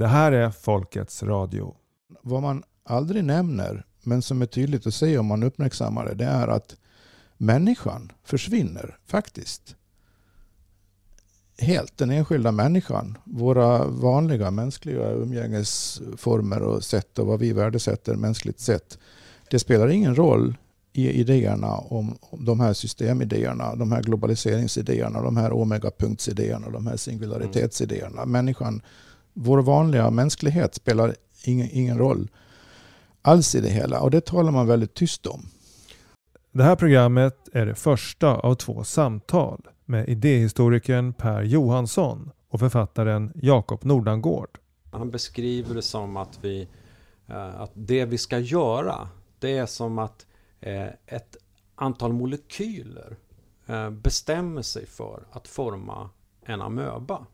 Det här är Folkets Radio. Vad man aldrig nämner, men som är tydligt att se om man uppmärksammar det, det är att människan försvinner faktiskt. Helt, den enskilda människan. Våra vanliga mänskliga umgängesformer och sätt och vad vi värdesätter mänskligt sett. Det spelar ingen roll i idéerna om, om de här systemidéerna, de här globaliseringsidéerna, de här omegapunktsidéerna, de här singularitetsidéerna. Människan, vår vanliga mänsklighet spelar ingen, ingen roll alls i det hela och det talar man väldigt tyst om. Det här programmet är det första av två samtal med idéhistorikern Per Johansson och författaren Jakob Nordangård. Han beskriver det som att, vi, eh, att det vi ska göra, det är som att eh, ett antal molekyler eh, bestämmer sig för att forma en amöba.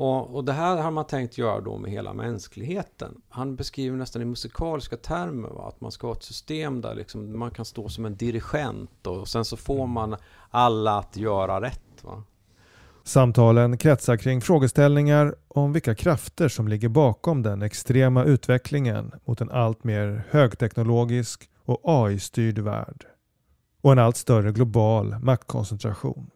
Och, och, det här har man tänkt göra då med hela mänskligheten. Han beskriver nästan i musikaliska termer va? att man ska ha ett system där liksom man kan stå som en dirigent och sen så får mm. man alla att göra rätt. Va? Samtalen kretsar kring frågeställningar om vilka krafter som ligger bakom den extrema utvecklingen mot en allt mer högteknologisk och AI-styrd värld och en allt större global maktkoncentration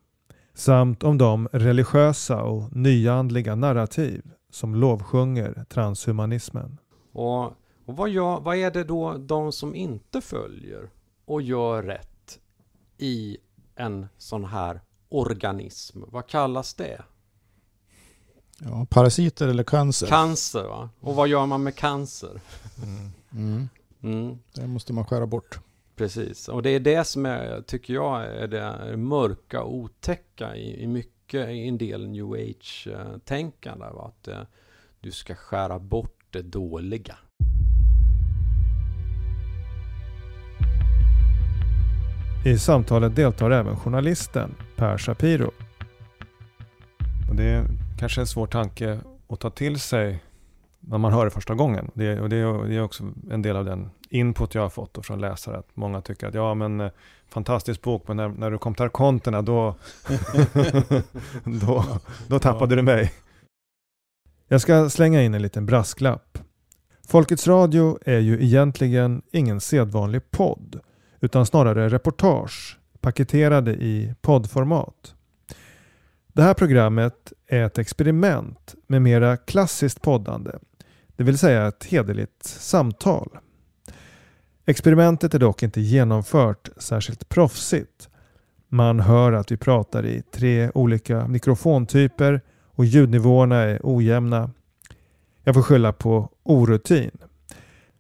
samt om de religiösa och nyandliga narrativ som lovsjunger transhumanismen. Och, och vad, gör, vad är det då de som inte följer och gör rätt i en sån här organism? Vad kallas det? Ja, parasiter eller cancer. Cancer, va? Och vad gör man med cancer? Mm. Mm. Mm. Det måste man skära bort. Precis, och det är det som är, tycker jag är det mörka och otäcka i, i mycket, i en del new age-tänkande. Att eh, du ska skära bort det dåliga. I samtalet deltar även journalisten Per Shapiro. Och det är kanske en svår tanke att ta till sig när man hör det första gången. Det, och det, är, det är också en del av den input jag har fått från läsare. Att många tycker att ja men eh, fantastisk bok men när, när du kom till arkonterna då, då, då tappade ja. du mig. Jag ska slänga in en liten brasklapp. Folkets Radio är ju egentligen ingen sedvanlig podd utan snarare reportage paketerade i poddformat. Det här programmet är ett experiment med mera klassiskt poddande det vill säga ett hederligt samtal. Experimentet är dock inte genomfört särskilt proffsigt. Man hör att vi pratar i tre olika mikrofontyper och ljudnivåerna är ojämna. Jag får skylla på orutin.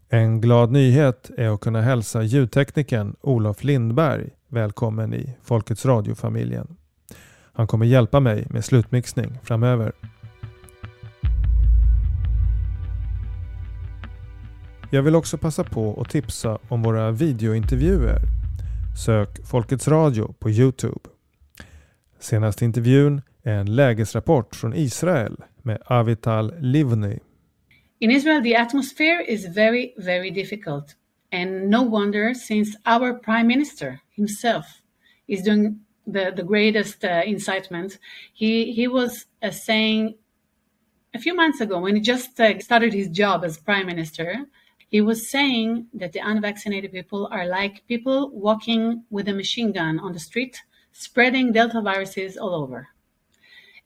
En glad nyhet är att kunna hälsa ljudteknikern Olof Lindberg välkommen i Folkets Radio-familjen. Han kommer hjälpa mig med slutmixning framöver. Jag vill också passa på att tipsa om våra videointervjuer. Sök Folkets Radio på Youtube. Senaste intervjun är en lägesrapport från Israel med Avital Livni. In Israel the atmosphere is very very difficult and no wonder since our prime minister himself is doing the, the greatest uh, incitement. He, he was uh, saying a few months ago when he just uh, started his job as prime minister he was saying that the unvaccinated people are like people walking with a machine gun on the street, spreading Delta viruses all over.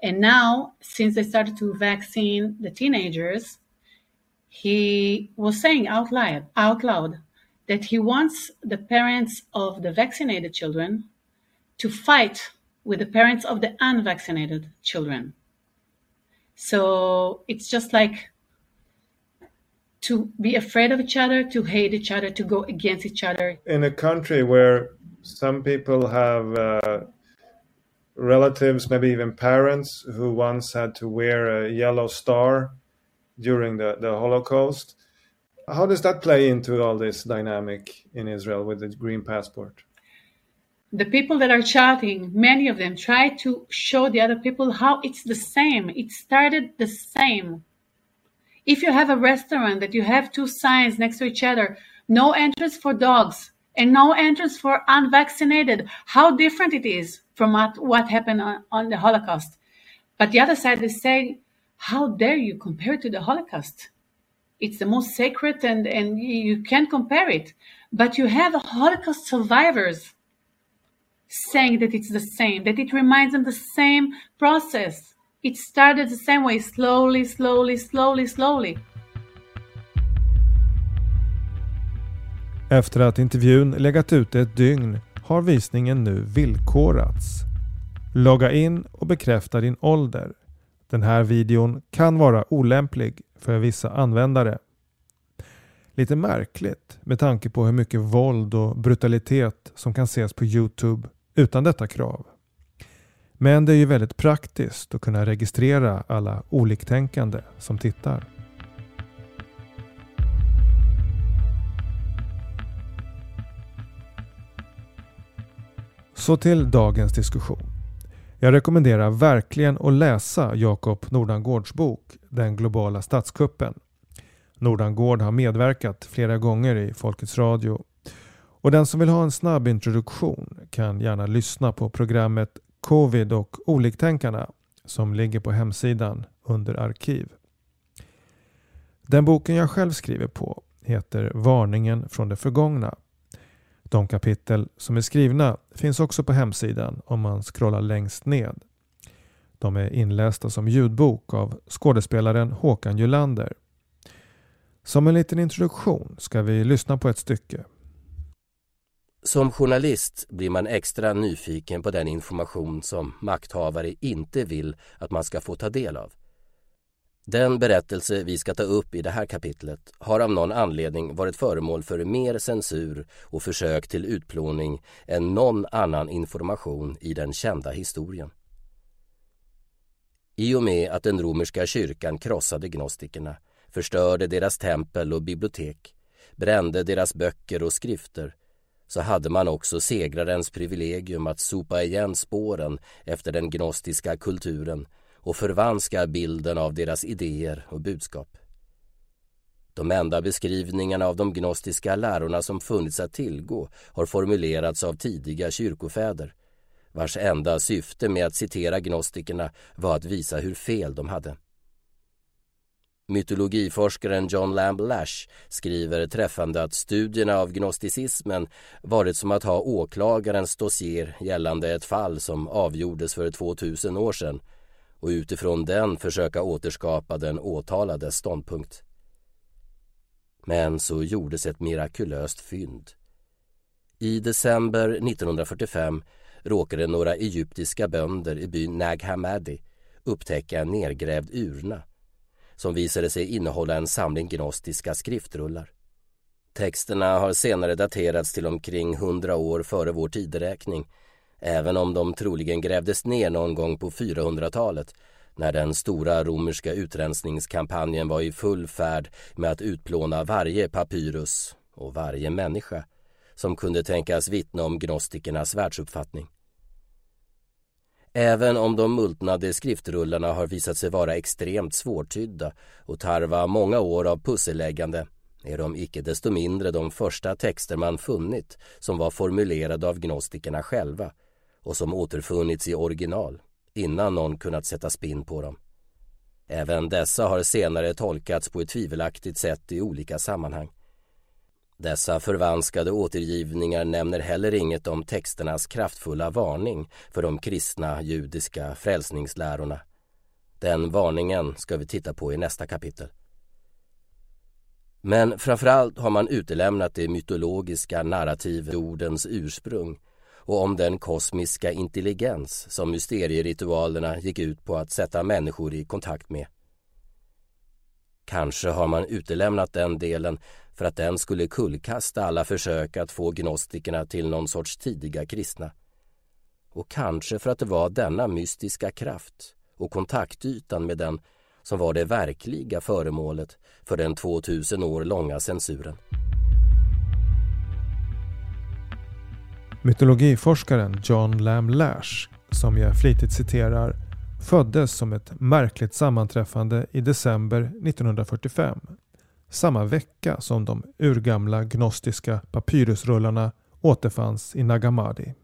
And now, since they started to vaccine the teenagers, he was saying out loud, out loud that he wants the parents of the vaccinated children to fight with the parents of the unvaccinated children. So it's just like to be afraid of each other, to hate each other, to go against each other. In a country where some people have uh, relatives, maybe even parents, who once had to wear a yellow star during the, the Holocaust, how does that play into all this dynamic in Israel with the green passport? The people that are chatting, many of them try to show the other people how it's the same. It started the same if you have a restaurant that you have two signs next to each other, no entrance for dogs and no entrance for unvaccinated, how different it is from what, what happened on, on the Holocaust. But the other side is saying, How dare you compare it to the Holocaust? It's the most sacred and, and you can't compare it. But you have Holocaust survivors saying that it's the same, that it reminds them the same process. It started the same way, slowly, slowly, slowly, slowly. Efter att intervjun legat ute ett dygn har visningen nu villkorats. Logga in och bekräfta din ålder. Den här videon kan vara olämplig för vissa användare. Lite märkligt med tanke på hur mycket våld och brutalitet som kan ses på Youtube utan detta krav. Men det är ju väldigt praktiskt att kunna registrera alla oliktänkande som tittar. Så till dagens diskussion. Jag rekommenderar verkligen att läsa Jakob Nordangårds bok Den globala statskuppen. Nordangård har medverkat flera gånger i Folkets Radio och den som vill ha en snabb introduktion kan gärna lyssna på programmet Covid och oliktänkarna som ligger på hemsidan under arkiv. Den boken jag själv skriver på heter Varningen från det förgångna. De kapitel som är skrivna finns också på hemsidan om man scrollar längst ned. De är inlästa som ljudbok av skådespelaren Håkan Julander. Som en liten introduktion ska vi lyssna på ett stycke som journalist blir man extra nyfiken på den information som makthavare inte vill att man ska få ta del av. Den berättelse vi ska ta upp i det här kapitlet har av någon anledning varit föremål för mer censur och försök till utplåning än någon annan information i den kända historien. I och med att den romerska kyrkan krossade gnostikerna, förstörde deras tempel och bibliotek, brände deras böcker och skrifter så hade man också segrarens privilegium att sopa igen spåren efter den gnostiska kulturen och förvanska bilden av deras idéer och budskap. De enda beskrivningarna av de gnostiska lärorna som funnits att tillgå har formulerats av tidiga kyrkofäder vars enda syfte med att citera gnostikerna var att visa hur fel de hade. Mytologiforskaren John Lamb Lash skriver träffande att studierna av gnosticismen varit som att ha åklagarens dossier gällande ett fall som avgjordes för 2000 år sedan och utifrån den försöka återskapa den åtalades ståndpunkt. Men så gjordes ett mirakulöst fynd. I december 1945 råkade några egyptiska bönder i byn Nag Hammadi upptäcka en nergrävd urna som visade sig innehålla en samling gnostiska skriftrullar. Texterna har senare daterats till omkring hundra år före vår tideräkning även om de troligen grävdes ner någon gång på 400-talet när den stora romerska utrensningskampanjen var i full färd med att utplåna varje papyrus och varje människa som kunde tänkas vittna om gnostikernas världsuppfattning. Även om de multnade skriftrullarna har visat sig vara extremt svårtydda och tarva många år av pusselläggande är de icke desto mindre de första texter man funnit som var formulerade av gnostikerna själva och som återfunnits i original innan någon kunnat sätta spinn på dem. Även dessa har senare tolkats på ett tvivelaktigt sätt i olika sammanhang. Dessa förvanskade återgivningar nämner heller inget om texternas kraftfulla varning för de kristna judiska frälsningslärorna. Den varningen ska vi titta på i nästa kapitel. Men framförallt har man utelämnat det mytologiska narrativet jordens ursprung och om den kosmiska intelligens som mysterieritualerna gick ut på att sätta människor i kontakt med. Kanske har man utelämnat den delen för att den skulle kullkasta alla försök att få gnostikerna till någon sorts tidiga kristna. Och kanske för att det var denna mystiska kraft och kontaktytan med den som var det verkliga föremålet för den 2000 år långa censuren. Mytologiforskaren John Lamb Lash, som jag flitigt citerar, föddes som ett märkligt sammanträffande i december 1945 samma vecka som de urgamla gnostiska papyrusrullarna återfanns i Nagamadi.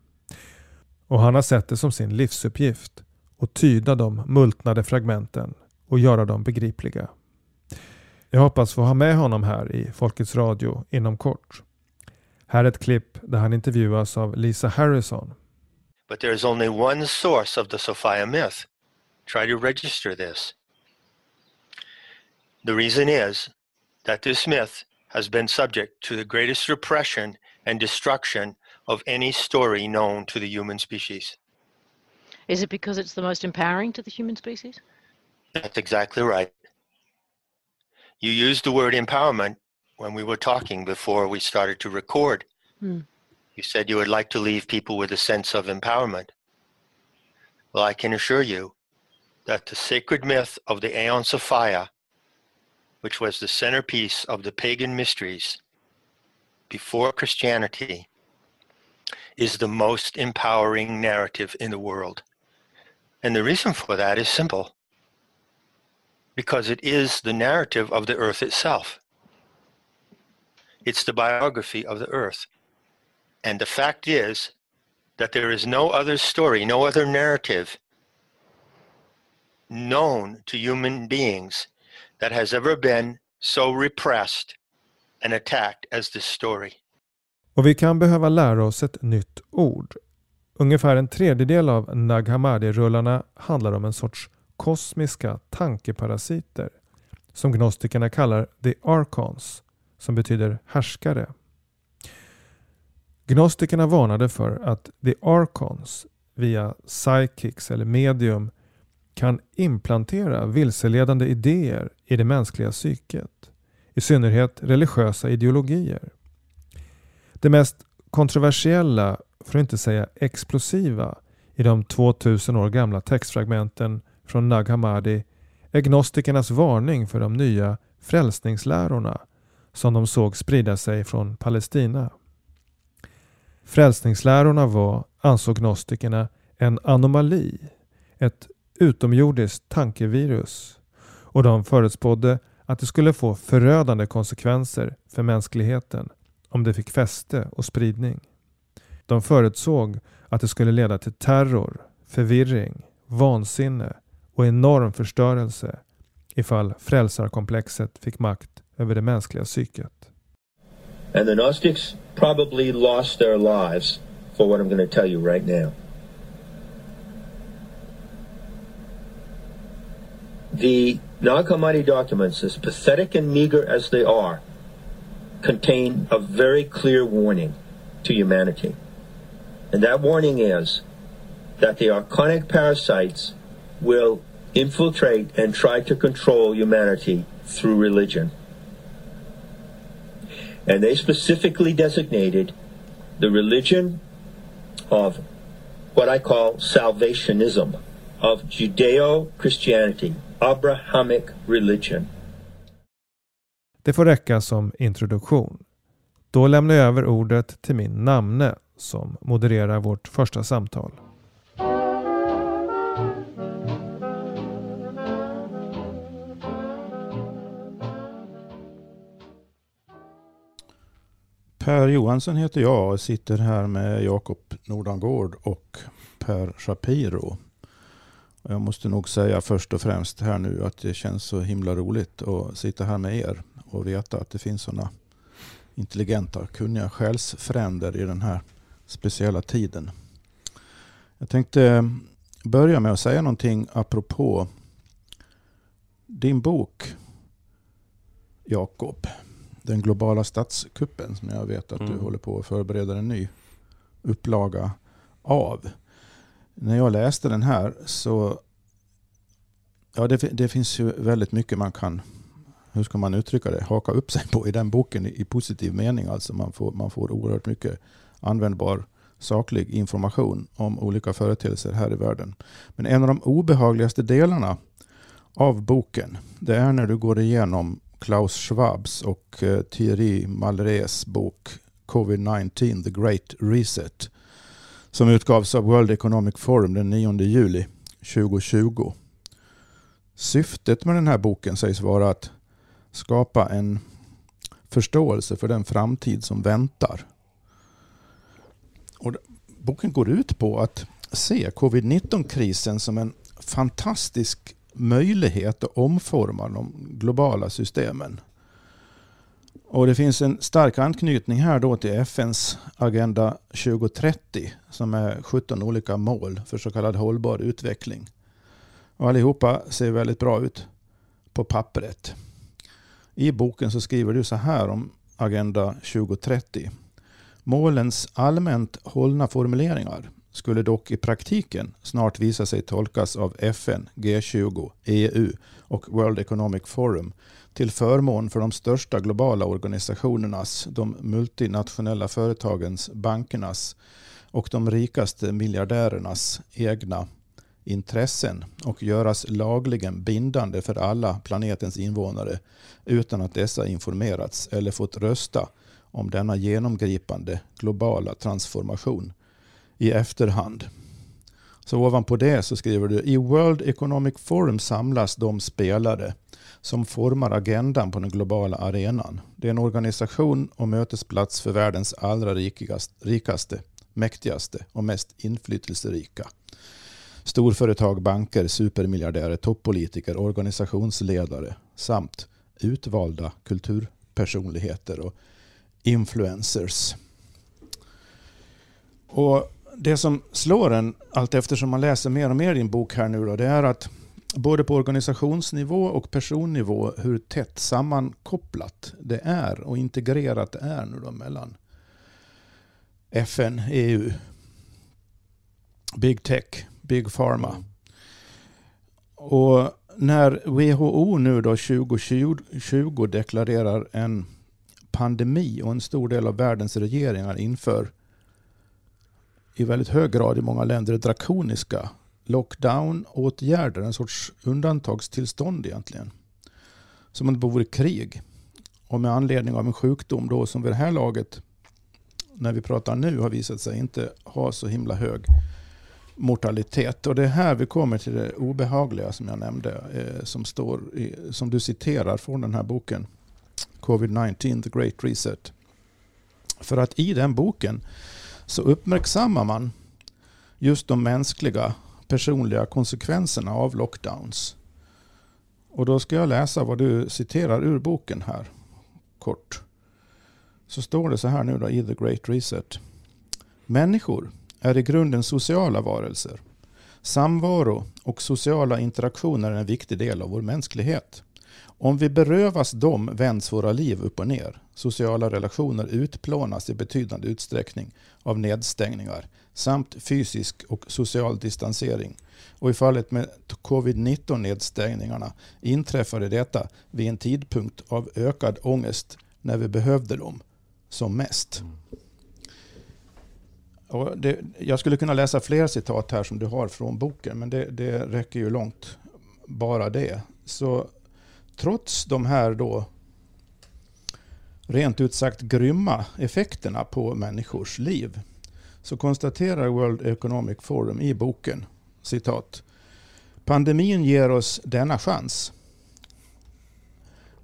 Och han har sett det som sin livsuppgift att tyda de multnade fragmenten och göra dem begripliga. Jag hoppas få ha med honom här i Folkets Radio inom kort. Här är ett klipp där han intervjuas av Lisa Harrison. But there is only one source of the Sophia myth. Try to register this. The reason is that this myth has been subject to the greatest repression and destruction of any story known to the human species. Is it because it's the most empowering to the human species? That's exactly right. You used the word empowerment when we were talking before we started to record. Hmm. You said you would like to leave people with a sense of empowerment. Well, I can assure you that the sacred myth of the Aeon Sophia, which was the centerpiece of the pagan mysteries before Christianity, is the most empowering narrative in the world. And the reason for that is simple because it is the narrative of the earth itself. It's the biography of the earth. And the fact is that there is no other story, no other narrative known to human beings that has ever been so repressed and attacked as this story. Och vi kan behöva lära oss ett nytt ord. Ungefär en tredjedel av Nag Hammadi-rullarna handlar om en sorts kosmiska tankeparasiter som gnostikerna kallar the archons, som betyder härskare. Gnostikerna varnade för att the archons via psychics eller medium kan implantera vilseledande idéer i det mänskliga psyket, i synnerhet religiösa ideologier. Det mest kontroversiella, för att inte säga explosiva, i de 2000 år gamla textfragmenten från Nag Hammadi är gnostikernas varning för de nya frälsningslärorna som de såg sprida sig från Palestina. Frälsningslärorna var, ansåg gnostikerna, en anomali, ett utomjordiskt tankevirus och de förutspådde att det skulle få förödande konsekvenser för mänskligheten om det fick fäste och spridning. De förutsåg att det skulle leda till terror, förvirring, vansinne och enorm förstörelse ifall frälsarkomplexet fick makt över det mänskliga psyket. And the Gnostics probably lost their lives for what I'm going to tell you right now. The Nag documents, as pathetic and meager as they are, contain a very clear warning to humanity. And that warning is that the archonic parasites will infiltrate and try to control humanity through religion. And they specifically designated the religion of what I call salvationism, of Judeo Christianity, Abrahamic religion. Det får räcka som introduktion. Då lämnar jag över ordet till min namne som modererar vårt första samtal. Per Johansson heter jag och sitter här med Jakob Nordangård och Per Shapiro. Jag måste nog säga först och främst här nu att det känns så himla roligt att sitta här med er och veta att det finns sådana intelligenta, kunniga själsfränder i den här speciella tiden. Jag tänkte börja med att säga någonting apropå din bok Jakob. Den globala statskuppen som jag vet att mm. du håller på att förbereda en ny upplaga av. När jag läste den här så Ja, det, det, finns ju väldigt mycket man kan, hur ska man uttrycka det, haka upp sig på i den boken i, i positiv mening. Alltså man får, man får oerhört mycket användbar saklig information om olika företeelser här i världen. Men en av de obehagligaste delarna av boken, det är när du går igenom Klaus Schwabs och eh, Thierry Malrés bok Covid-19 The Great Reset som utgavs av World Economic Forum den 9 juli 2020. Syftet med den här boken sägs vara att skapa en förståelse för den framtid som väntar. Och boken går ut på att se covid-19-krisen som en fantastisk möjlighet att omforma de globala systemen. Och det finns en stark anknytning här då till FNs Agenda 2030 som är 17 olika mål för så kallad hållbar utveckling. Och allihopa ser väldigt bra ut på pappret. I boken så skriver du så här om Agenda 2030. Målens allmänt hållna formuleringar skulle dock i praktiken snart visa sig tolkas av FN, G20, EU och World Economic Forum till förmån för de största globala organisationernas, de multinationella företagens, bankernas och de rikaste miljardärernas egna intressen och göras lagligen bindande för alla planetens invånare utan att dessa informerats eller fått rösta om denna genomgripande globala transformation i efterhand. Så ovanpå det så skriver du i World Economic Forum samlas de spelare som formar agendan på den globala arenan. Det är en organisation och mötesplats för världens allra rikaste, mäktigaste och mest inflytelserika. Storföretag, banker, supermiljardärer, toppolitiker, organisationsledare samt utvalda kulturpersonligheter och influencers. Och det som slår en allt eftersom man läser mer och mer i din bok här nu då, det är att både på organisationsnivå och personnivå hur tätt sammankopplat det är och integrerat det är nu då mellan FN, EU, Big Tech, Big Pharma. Och när WHO nu då 2020 deklarerar en pandemi och en stor del av världens regeringar inför i väldigt hög grad i många länder drakoniska lockdown-åtgärder, en sorts undantagstillstånd egentligen. Som om det vore krig. Och med anledning av en sjukdom då som vid det här laget, när vi pratar nu, har visat sig inte ha så himla hög mortalitet. Och det är här vi kommer till det obehagliga som jag nämnde, eh, som, står i, som du citerar från den här boken. Covid-19, The Great Reset. För att i den boken så uppmärksammar man just de mänskliga personliga konsekvenserna av lockdowns. Och då ska jag läsa vad du citerar ur boken här kort. Så står det så här nu då i The Great Reset. Människor är i grunden sociala varelser. Samvaro och sociala interaktioner är en viktig del av vår mänsklighet. Om vi berövas dem vänds våra liv upp och ner. Sociala relationer utplånas i betydande utsträckning av nedstängningar samt fysisk och social distansering. Och i fallet med covid-19 nedstängningarna inträffade detta vid en tidpunkt av ökad ångest när vi behövde dem som mest. Och det, jag skulle kunna läsa fler citat här som du har från boken, men det, det räcker ju långt bara det. Så trots de här då rent ut sagt grymma effekterna på människors liv så konstaterar World Economic Forum i boken citat Pandemin ger oss denna chans.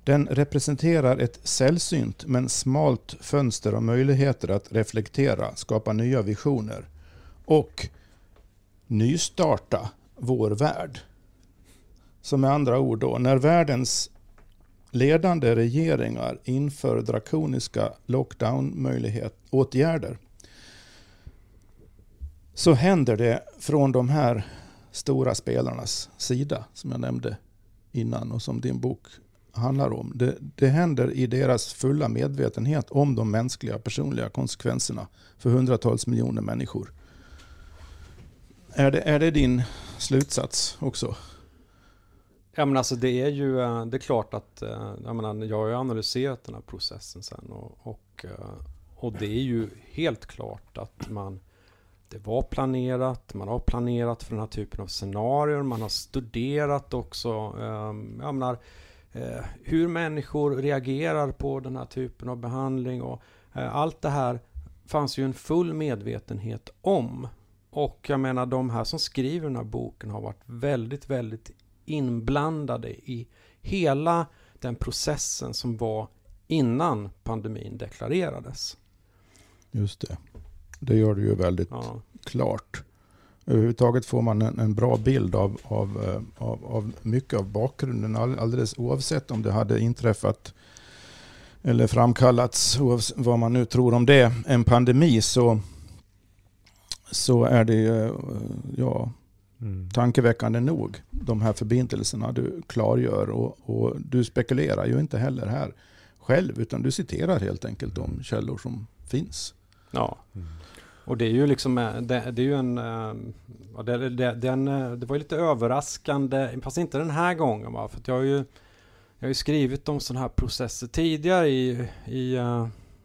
Den representerar ett sällsynt men smalt fönster av möjligheter att reflektera, skapa nya visioner och nystarta vår värld. Så med andra ord då, när världens ledande regeringar inför drakoniska lockdown-åtgärder så händer det från de här stora spelarnas sida som jag nämnde innan och som din bok handlar om. Det, det händer i deras fulla medvetenhet om de mänskliga personliga konsekvenserna för hundratals miljoner människor. Är det, är det din slutsats också? Ja men alltså det är ju, eh, det är klart att, eh, jag menar, jag har ju analyserat den här processen sen och, och, eh, och det är ju helt klart att man, det var planerat, man har planerat för den här typen av scenarier, man har studerat också, ehm, jag menar, eh, hur människor reagerar på den här typen av behandling och eh, allt det här fanns ju en full medvetenhet om. Och jag menar de här som skriver den här boken har varit väldigt, väldigt inblandade i hela den processen som var innan pandemin deklarerades. Just det. Det gör det ju väldigt ja. klart. Överhuvudtaget får man en, en bra bild av, av, eh, av, av mycket av bakgrunden alldeles oavsett om det hade inträffat eller framkallats, vad man nu tror om det, en pandemi så, så är det ja, mm. tankeväckande nog de här förbindelserna du klargör. Och, och, du spekulerar ju inte heller här själv utan du citerar helt enkelt de källor som finns. Ja. Mm. Och det är ju liksom, eh, det, det är ju en, eh, det, det, den, eh, det var ju lite överraskande, fast inte den här gången va, för jag har ju, jag har ju skrivit om sådana här processer tidigare i, i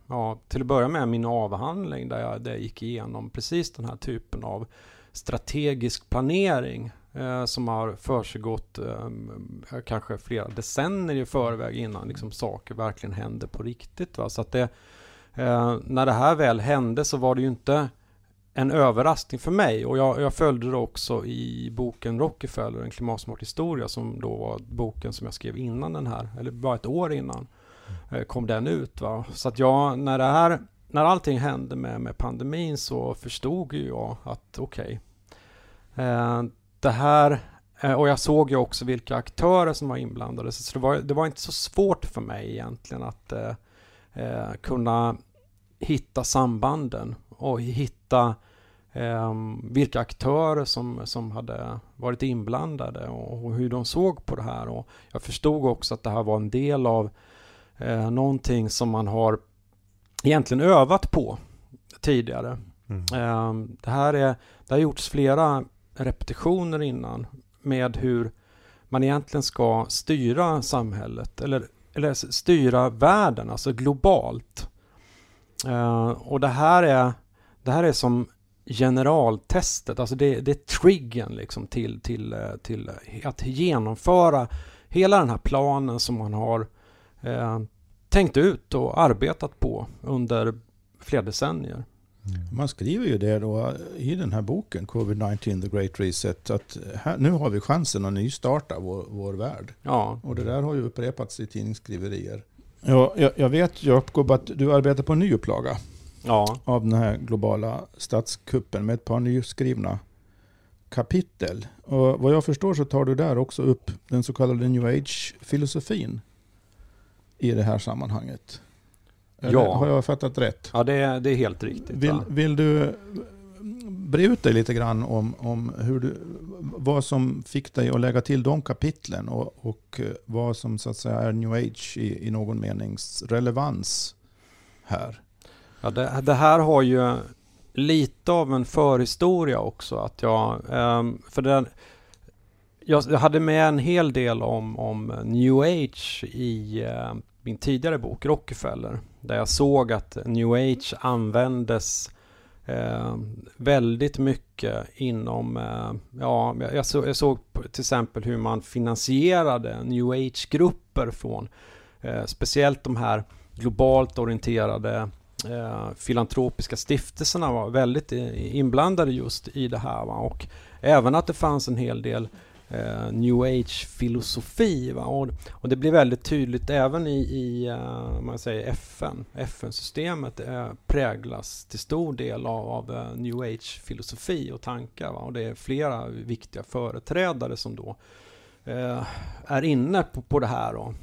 ja, till att börja med min avhandling där jag, där jag gick igenom precis den här typen av strategisk planering eh, som har försiggått eh, kanske flera decennier i förväg innan liksom, saker verkligen händer på riktigt. Va? Så att det, Eh, när det här väl hände så var det ju inte en överraskning för mig och jag, jag följde det också i boken Rockefeller, en klimatsmart historia som då var boken som jag skrev innan den här, eller bara ett år innan eh, kom den ut. Va? Så att jag, när det här, när allting hände med, med pandemin så förstod ju jag att okej, okay, eh, det här eh, och jag såg ju också vilka aktörer som var inblandade så det var, det var inte så svårt för mig egentligen att eh, eh kunna hitta sambanden och hitta eh, vilka aktörer som, som hade varit inblandade och, och, hur de såg på det här. Och jag förstod också att det här var en del av eh, någonting som man har egentligen övat på tidigare. Mm. Eh, det, här är, det har gjorts flera repetitioner innan med hur man egentligen ska styra samhället eller eller styra världen, alltså globalt. Uh, och det här är, det här är som generaltestet, alltså det, det är triggen liksom till, till, eh, till att genomföra hela den här planen som man har uh, tänkt ut och arbetat på under flera decennier. Mm. Man skriver ju det då i den här boken, Covid-19 The Great Reset, att här, nu har vi chansen att nystarta vår, vår värld. Ja. Och det där har ju upprepats i tidningsskriverier. Ja, jag, jag vet Jakob att du arbetar på en ny upplaga ja. av den här globala statskuppen med ett par nyskrivna kapitel. Och vad jag förstår så tar du där också upp den så kallade new age-filosofin i det här sammanhanget. Eller ja. Har jag fattat rätt? Ja, det är, det är helt riktigt. Vill, vill du bre ut dig lite grann om, om hur du, vad som fick dig att lägga till de kapitlen och, och eh, vad som så att säga är new age i, i någon menings relevans här? Ja, det, det, här har ju lite av en förhistoria också. Att jag, ehm, för den, jag hade med en hel del om, om new age i eh, min tidigare bok Rockefeller. Där jag såg att new age användes eh, väldigt mycket inom, eh, ja, jag, så, jag, såg till exempel hur man finansierade new age-grupper från eh, speciellt de här globalt orienterade eh, filantropiska stiftelserna var väldigt inblandade just i det här. Va? Och även att det fanns en hel del eh, new age-filosofi. Och, och, det blir väldigt tydligt även i, i uh, man säger FN. FN-systemet uh, präglas till stor del av, av uh, new age-filosofi och tankar. Va? Och det är flera viktiga företrädare som då är inne på, på det här. Och,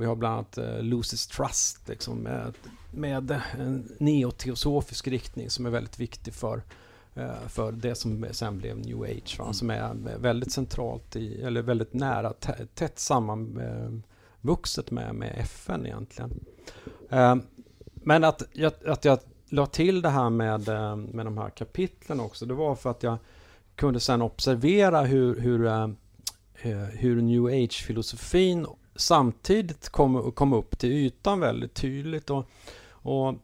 vi har bland annat uh, Lucis Trust liksom, med, med en neoteosofisk riktning som är väldigt viktig för för det som sen blev new age, va? Mm. som är väldigt centralt i, eller väldigt nära, tätt sammanvuxet med, med FN egentligen. Eh, men att jag, att jag la till det här med, eh, med de här kapitlen också, det var för att jag kunde sen observera hur, hur, hur new age-filosofin samtidigt kom, kom upp till ytan väldigt tydligt. Och, och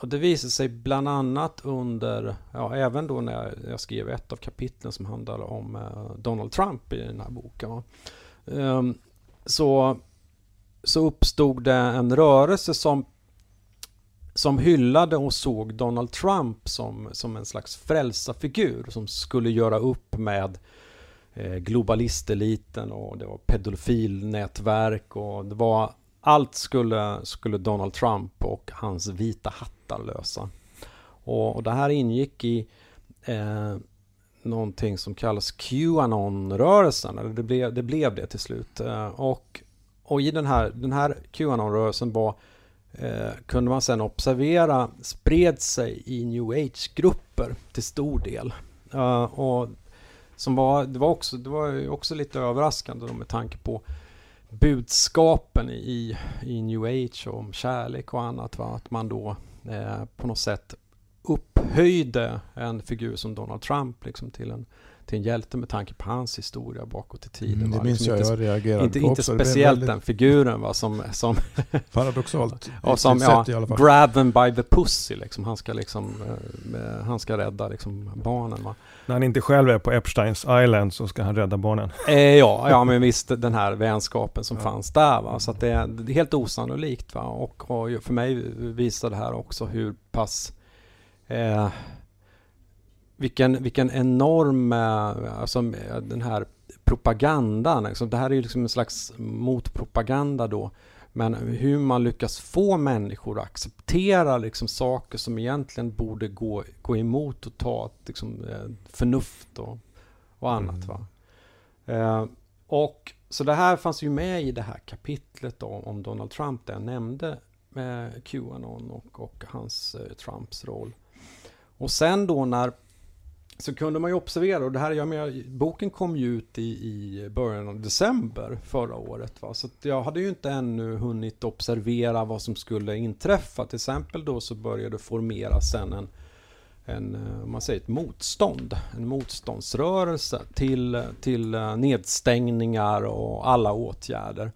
och det visade sig bland annat under, ja, även då när jag skrev ett av kapitlen som handlar om eh, Donald Trump i den här boken. Ehm, så, så uppstod det en rörelse som, som hyllade och såg Donald Trump som, som en slags frälsarfigur som skulle göra upp med eh, globalisteliten och det var pedofilnätverk och det var allt skulle, skulle Donald Trump och hans vita hattar lösa. Och, och det här ingick i, eh, någonting som kallas Qanon-rörelsen. Eller det blev, det blev det till slut. Eh, och, och i den här, den här Qanon-rörelsen var eh, kunde man sedan observera spred sig i new age-grupper till stor del. Eh, och som var, det, var också, det var också lite överraskande med tanke på budskapen i, i new age om kärlek och annat. Va? Att man då eh, på något sätt upphöjde en figur som Donald Trump liksom, till en till en hjälte med tanke på hans historia bakåt i tiden. Mm, det minns liksom jag, inte, jag reagerade inte, på inte också. speciellt väldigt... den figuren va, som... som paradoxalt. ja, som ja, grab them by the pussy liksom. Han ska liksom, eh, han ska rädda liksom barnen va. När han inte själv är på Epsteins Island så ska han rädda barnen. Eh, ja, ja, men visst den här vänskapen som ja. fanns där va. Så att det, är, det är helt osannolikt va. Och, och för mig visar det här också hur pass eh, vilken, vilken enorm, eh, alltså den här propagandan, liksom, det här är ju liksom en slags motpropaganda då. Men hur man lyckas få människor att acceptera liksom saker som egentligen borde gå, gå emot och ta liksom, eh, förnuft och, och annat. Mm. Va? Eh, och Så det här fanns ju med i det här kapitlet då, om Donald Trump, där jag nämnde med Qanon och, och hans eh, Trumps roll. Och sen då när så kunde man ju observera, och det här, jag menar, boken kom ju ut i, i början av december förra året. Va? Så jag hade ju inte ännu hunnit observera vad som skulle inträffa. Till exempel då så började formeras sen en, en eh, om man säger ett motstånd, en motståndsrörelse till, till eh, nedstängningar och alla åtgärder.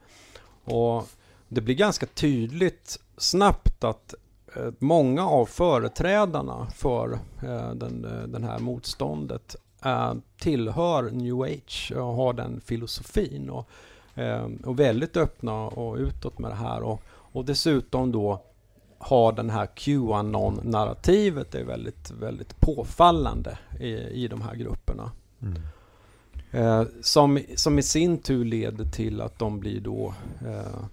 Och det blir ganska tydligt snabbt att många av företrädarna för eh, den, eh, den här motståndet tillhör new age och har den filosofin och, och väldigt öppna och utåt med det här och, och dessutom då har den här Qanon-narrativet är väldigt, väldigt påfallande i, i de här grupperna. Mm. Eh, som, som i sin tur leder till att de blir då eh,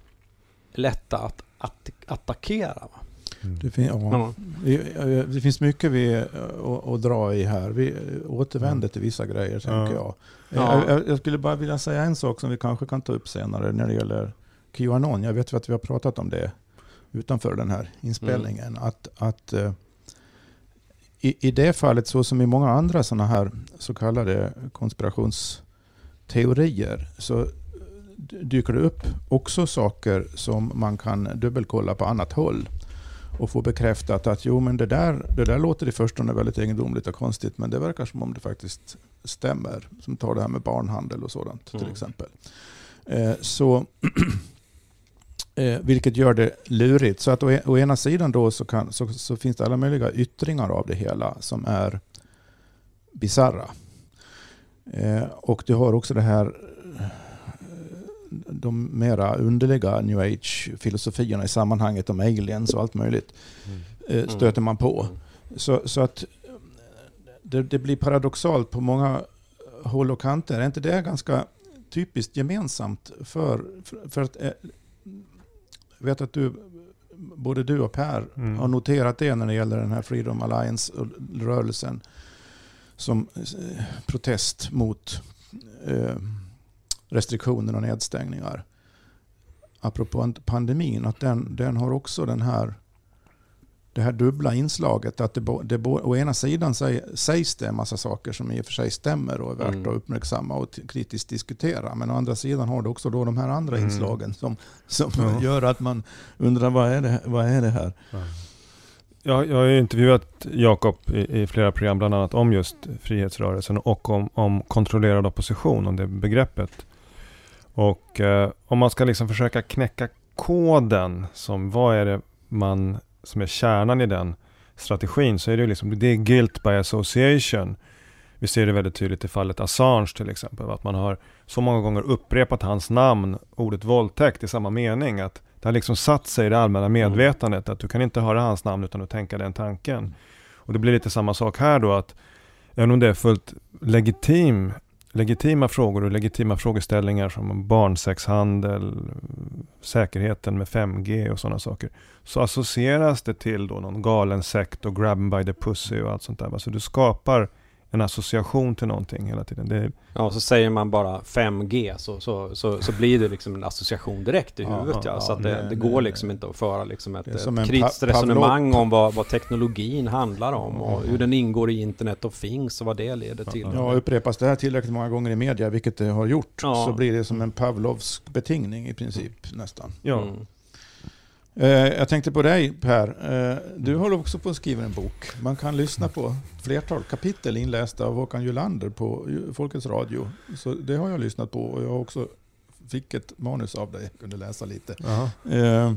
lätta att, att attackera. Va? Mm. Det, fin ja. Ja. det, finns mycket vi att, att dra i här. Vi återvänder till vissa grejer, tänker jag. jag. Jag skulle bara vilja säga en sak som vi kanske kan ta upp senare när det gäller Qanon. Jag vet att vi har pratat om det utanför den här inspelningen. Mm. Att, att i, i det fallet, så som i många andra sådana här så kallade konspirationsteorier, så dyker det upp också saker som man kan dubbelkolla på annat håll och få bekräftat att jo, men det där, det där låter i förstone väldigt egendomligt och konstigt, men det verkar som om det faktiskt stämmer. Som tar det här med barnhandel och sådant mm. till exempel. Eh, så, eh, vilket gör det lurigt. Så att å, å ena sidan då så, kan, så, så, finns det alla möjliga yttringar av det hela som är bizarra. Eh, och du har också det här de mera underliga new age-filosofierna i sammanhanget om aliens och allt möjligt mm. Eh, stöter man på. Mm. Så, så att det, det, blir paradoxalt på många håll och kanter. Är inte det ganska typiskt gemensamt för, för, för att eh, jag vet att du, både du och Per mm. har noterat det när det gäller den här Freedom Alliance-rörelsen som eh, protest mot eh, restriktioner och nedstängningar. Apropå pandemin, att den, den har också den här, det här dubbla inslaget. Att det, det, å ena sidan sägs det en massa saker som i och för sig stämmer och är värt mm. att uppmärksamma och kritiskt diskutera. Men å andra sidan har det också då de här andra mm. inslagen som, som ja. gör att man undrar vad är det, vad är det här? Ja. Jag, jag har intervjuat Jakob i, i, flera program, bland annat om just frihetsrörelsen och om, om kontrollerad opposition, om det begreppet. Och eh, om man ska liksom försöka knäcka koden, som vad är det man, som är kärnan i den strategin, så är det liksom, det är guilt by association. Vi ser det väldigt tydligt i fallet Assange till exempel, att man har så många gånger upprepat hans namn, ordet våldtäkt i samma mening, att det har liksom satt sig i det allmänna medvetandet, att du kan inte höra hans namn utan att tänka den tanken. Och det blir lite samma sak här då, att även om det är fullt legitim legitima frågor och legitima frågeställningar som barnsexhandel, säkerheten med 5G och sådana saker. Så associeras det till då någon galen sekt och grab by the pussy och allt sånt där. Så du skapar en association till någonting hela tiden. Det, Ja, så säger man bara 5G så, så, så, så blir det liksom en association direkt i Ja, huvudet. Ja, ja, så att det, det- det går liksom inte att föra liksom ett, ett kritiskt resonemang om vad, vad teknologin handlar om och Ja. hur den ingår i internet och things och vad det leder till. Ja, upprepas det här tillräckligt många gånger i media, vilket det har gjort, Ja. så blir det som en Pavlovsk betingning i princip nästan. ja. Mm. Eh, jag tänkte på dig Per, eh, du håller också på att skriva en bok. Man kan lyssna på flertal kapitel inlästa av Håkan Julander på Folkets Radio. Så det har jag lyssnat på och jag också fick ett manus av dig, kunde läsa lite. Jaha. Eh,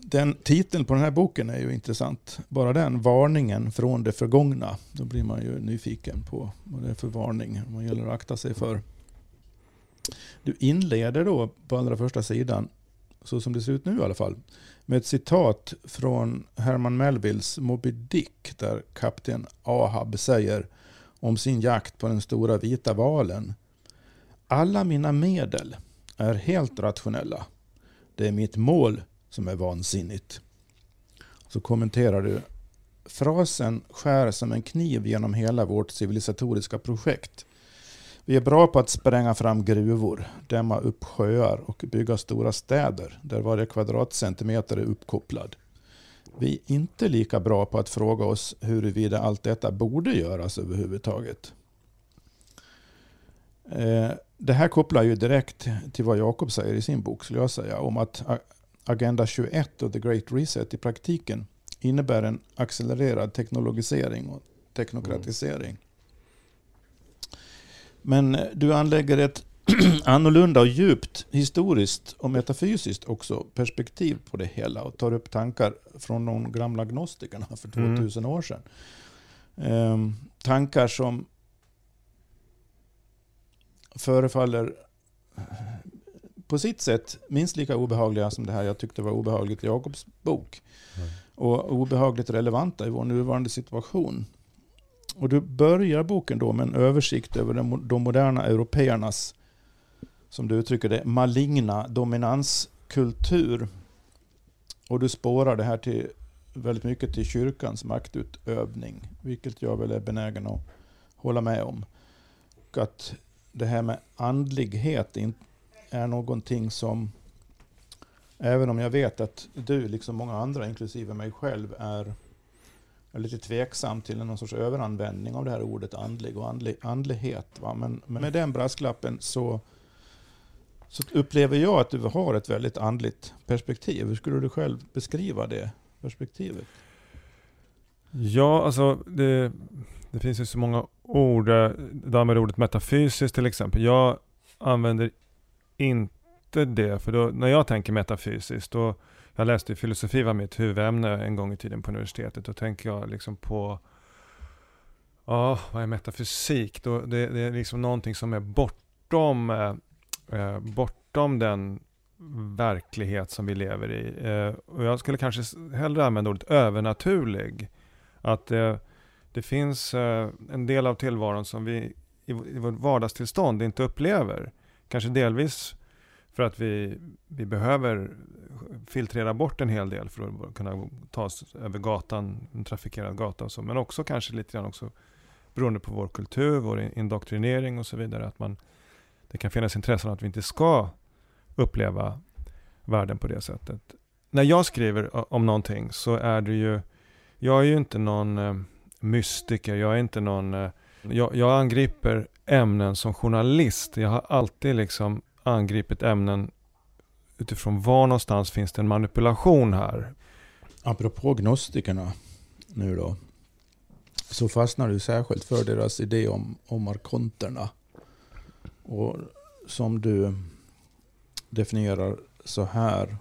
den titeln på den här boken är ju intressant. Bara den, varningen från det förgångna. Då blir man ju nyfiken på vad det är för varning man gäller att akta sig för. Du inleder då på allra första sidan, så som det ser ut nu i alla fall, med ett citat från Herman Melvilles Moby Dick där kapten Ahab säger om sin jakt på den stora vita valen. Alla mina medel är helt rationella. Det är mitt mål som är vansinnigt. Så kommenterar du. Frasen skär som en kniv genom hela vårt civilisatoriska projekt. Vi är bra på att spränga fram gruvor, dämma upp sjöar och bygga stora städer där varje kvadratcentimeter är uppkopplad. Vi är inte lika bra på att fråga oss huruvida allt detta borde göras överhuvudtaget. Eh, det här kopplar ju direkt till vad Jakob säger i sin bok, skulle jag säga, om att Agenda 21 och The Great Reset i praktiken innebär en accelererad teknologisering och teknokratisering. Men du anlägger ett annorlunda och djupt historiskt och metafysiskt också perspektiv på det hela och tar upp tankar från de gamla gnostikerna för Mm. 2000 år sedan. Ehm, tankar som förefaller på sitt sätt minst lika obehagliga som det här jag tyckte var obehagligt i Jakobs bok. Och obehagligt relevanta i vår nuvarande situation. Och du börjar boken då med en översikt över de, moderna européernas, som du uttrycker det, maligna dominanskultur. Och du spårar det här till väldigt mycket till kyrkans maktutövning, vilket jag väl är benägen att hålla med om. Och att det här med andlighet är någonting som, även om jag vet att du, liksom många andra, inklusive mig själv, är är lite tveksam till någon sorts överanvändning av det här ordet andlig och andlig, andlighet. Va? Men, men med den brasklappen så, så upplever jag att du har ett väldigt andligt perspektiv. Hur skulle du själv beskriva det perspektivet? Ja, alltså det, det finns ju så många ord. Eh, det med ordet metafysiskt till exempel. Jag använder inte det, för då, när jag tänker metafysiskt, då, jag läste ju filosofi var mitt huvudämne en gång i tiden på universitetet, då tänker jag liksom på, ja, vad är metafysik? Då, det, det är liksom någonting som är bortom, eh, eh bortom den verklighet som vi lever i. Eh, och jag skulle kanske hellre använda ordet övernaturlig. Att eh, det finns eh, en del av tillvaron som vi i, i vårt vardagstillstånd inte upplever. Kanske delvis för att vi, vi behöver filtrera bort en hel del för att kunna ta oss över gatan, en trafikerad gata och så. Men också kanske lite grann också beroende på vår kultur, vår indoktrinering och så vidare. Att man, det kan finnas intressen att vi inte ska uppleva världen på det sättet. När jag skriver om någonting så är det ju, jag är ju inte någon eh, mystiker, jag är inte någon, eh, jag, jag angriper ämnen som journalist. Jag har alltid liksom angripit ämnen utifrån var någonstans finns det en manipulation här. Apropå gnostikerna nu då. Så fastnar du särskilt för deras idé om, om arkonterna. Och som du definierar så här.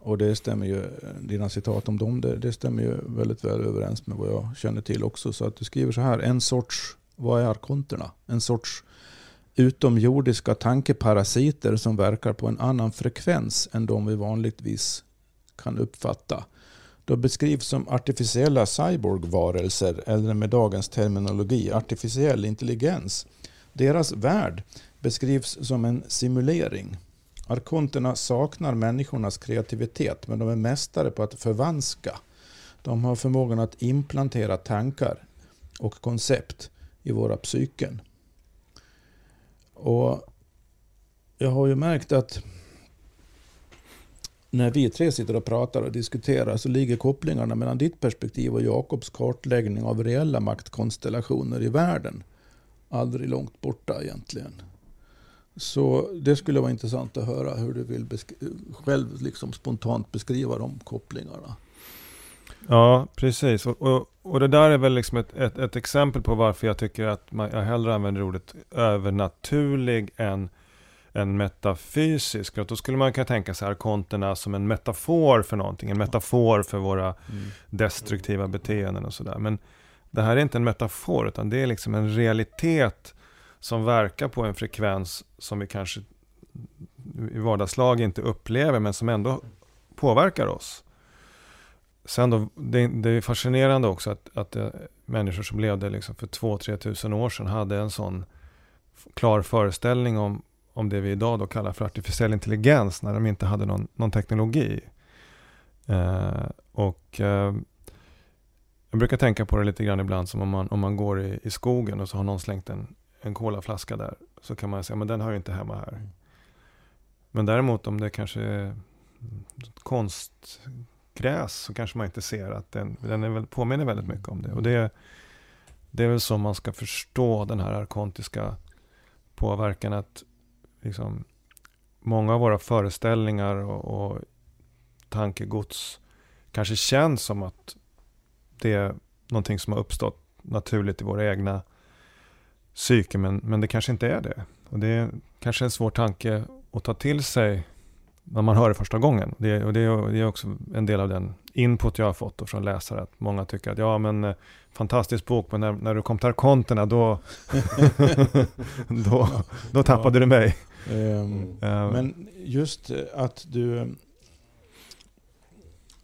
Och det stämmer ju, dina citat om dem, det, det stämmer ju väldigt väl överens med vad jag känner till också. Så att du skriver så här, en sorts, vad är arkonterna? En sorts utomjordiska tankeparasiter som verkar på en annan frekvens än de vi vanligtvis kan uppfatta. De beskrivs som artificiella cyborgvarelser eller med dagens terminologi artificiell intelligens. Deras värld beskrivs som en simulering. Arkonterna saknar människornas kreativitet men de är mästare på att förvanska. De har förmågan att implantera tankar och koncept i våra psyken. Och jag har ju märkt att när vi tre sitter och pratar och diskuterar så ligger kopplingarna mellan ditt perspektiv och Jakobs kartläggning av reella maktkonstellationer i världen aldrig långt borta egentligen. Så det skulle vara intressant att höra hur du vill själv liksom spontant beskriva de kopplingarna. Ja, precis. Och, och, och, det där är väl liksom ett, ett, ett, exempel på varför jag tycker att man, jag hellre använder ordet övernaturlig än, än metafysisk. Och då skulle man kunna tänka sig arkonterna som en metafor för någonting. En metafor för våra mm. destruktiva beteenden och sådär. Men det här är inte en metafor, utan det är liksom en realitet som verkar på en frekvens som vi kanske i vardagslag inte upplever, men som ändå påverkar oss. Sen då, det, det är fascinerande också att, att eh, människor som levde liksom för 2-3 tusen år sedan hade en sån klar föreställning om, om det vi idag då kallar för artificiell intelligens, när de inte hade någon, någon teknologi. Eh, och eh, jag brukar tänka på det lite grann ibland som om man, om man går i, i skogen och så har någon slängt en, en kolaflaska där. Så kan man säga, men den hör ju inte hemma här. Mm. Men däremot om det kanske är gräs så kanske man inte ser att den, den är väl, påminner väldigt mycket om det. Och det, det är väl så man ska förstå den här arkontiska påverkan. Att liksom, många av våra föreställningar och, och tankegods kanske känns som att det är någonting som har uppstått naturligt i våra egna psyke, men, men det kanske inte är det. Och det är kanske en svår tanke att ta till sig när man hör det första gången. Det, och det, det är också en del av den input jag har fått från läsare, att många tycker att ja men eh, fantastisk bok, men när, när du kom till arkonterna då, då, då tappade ja. du mig. Um, men just att du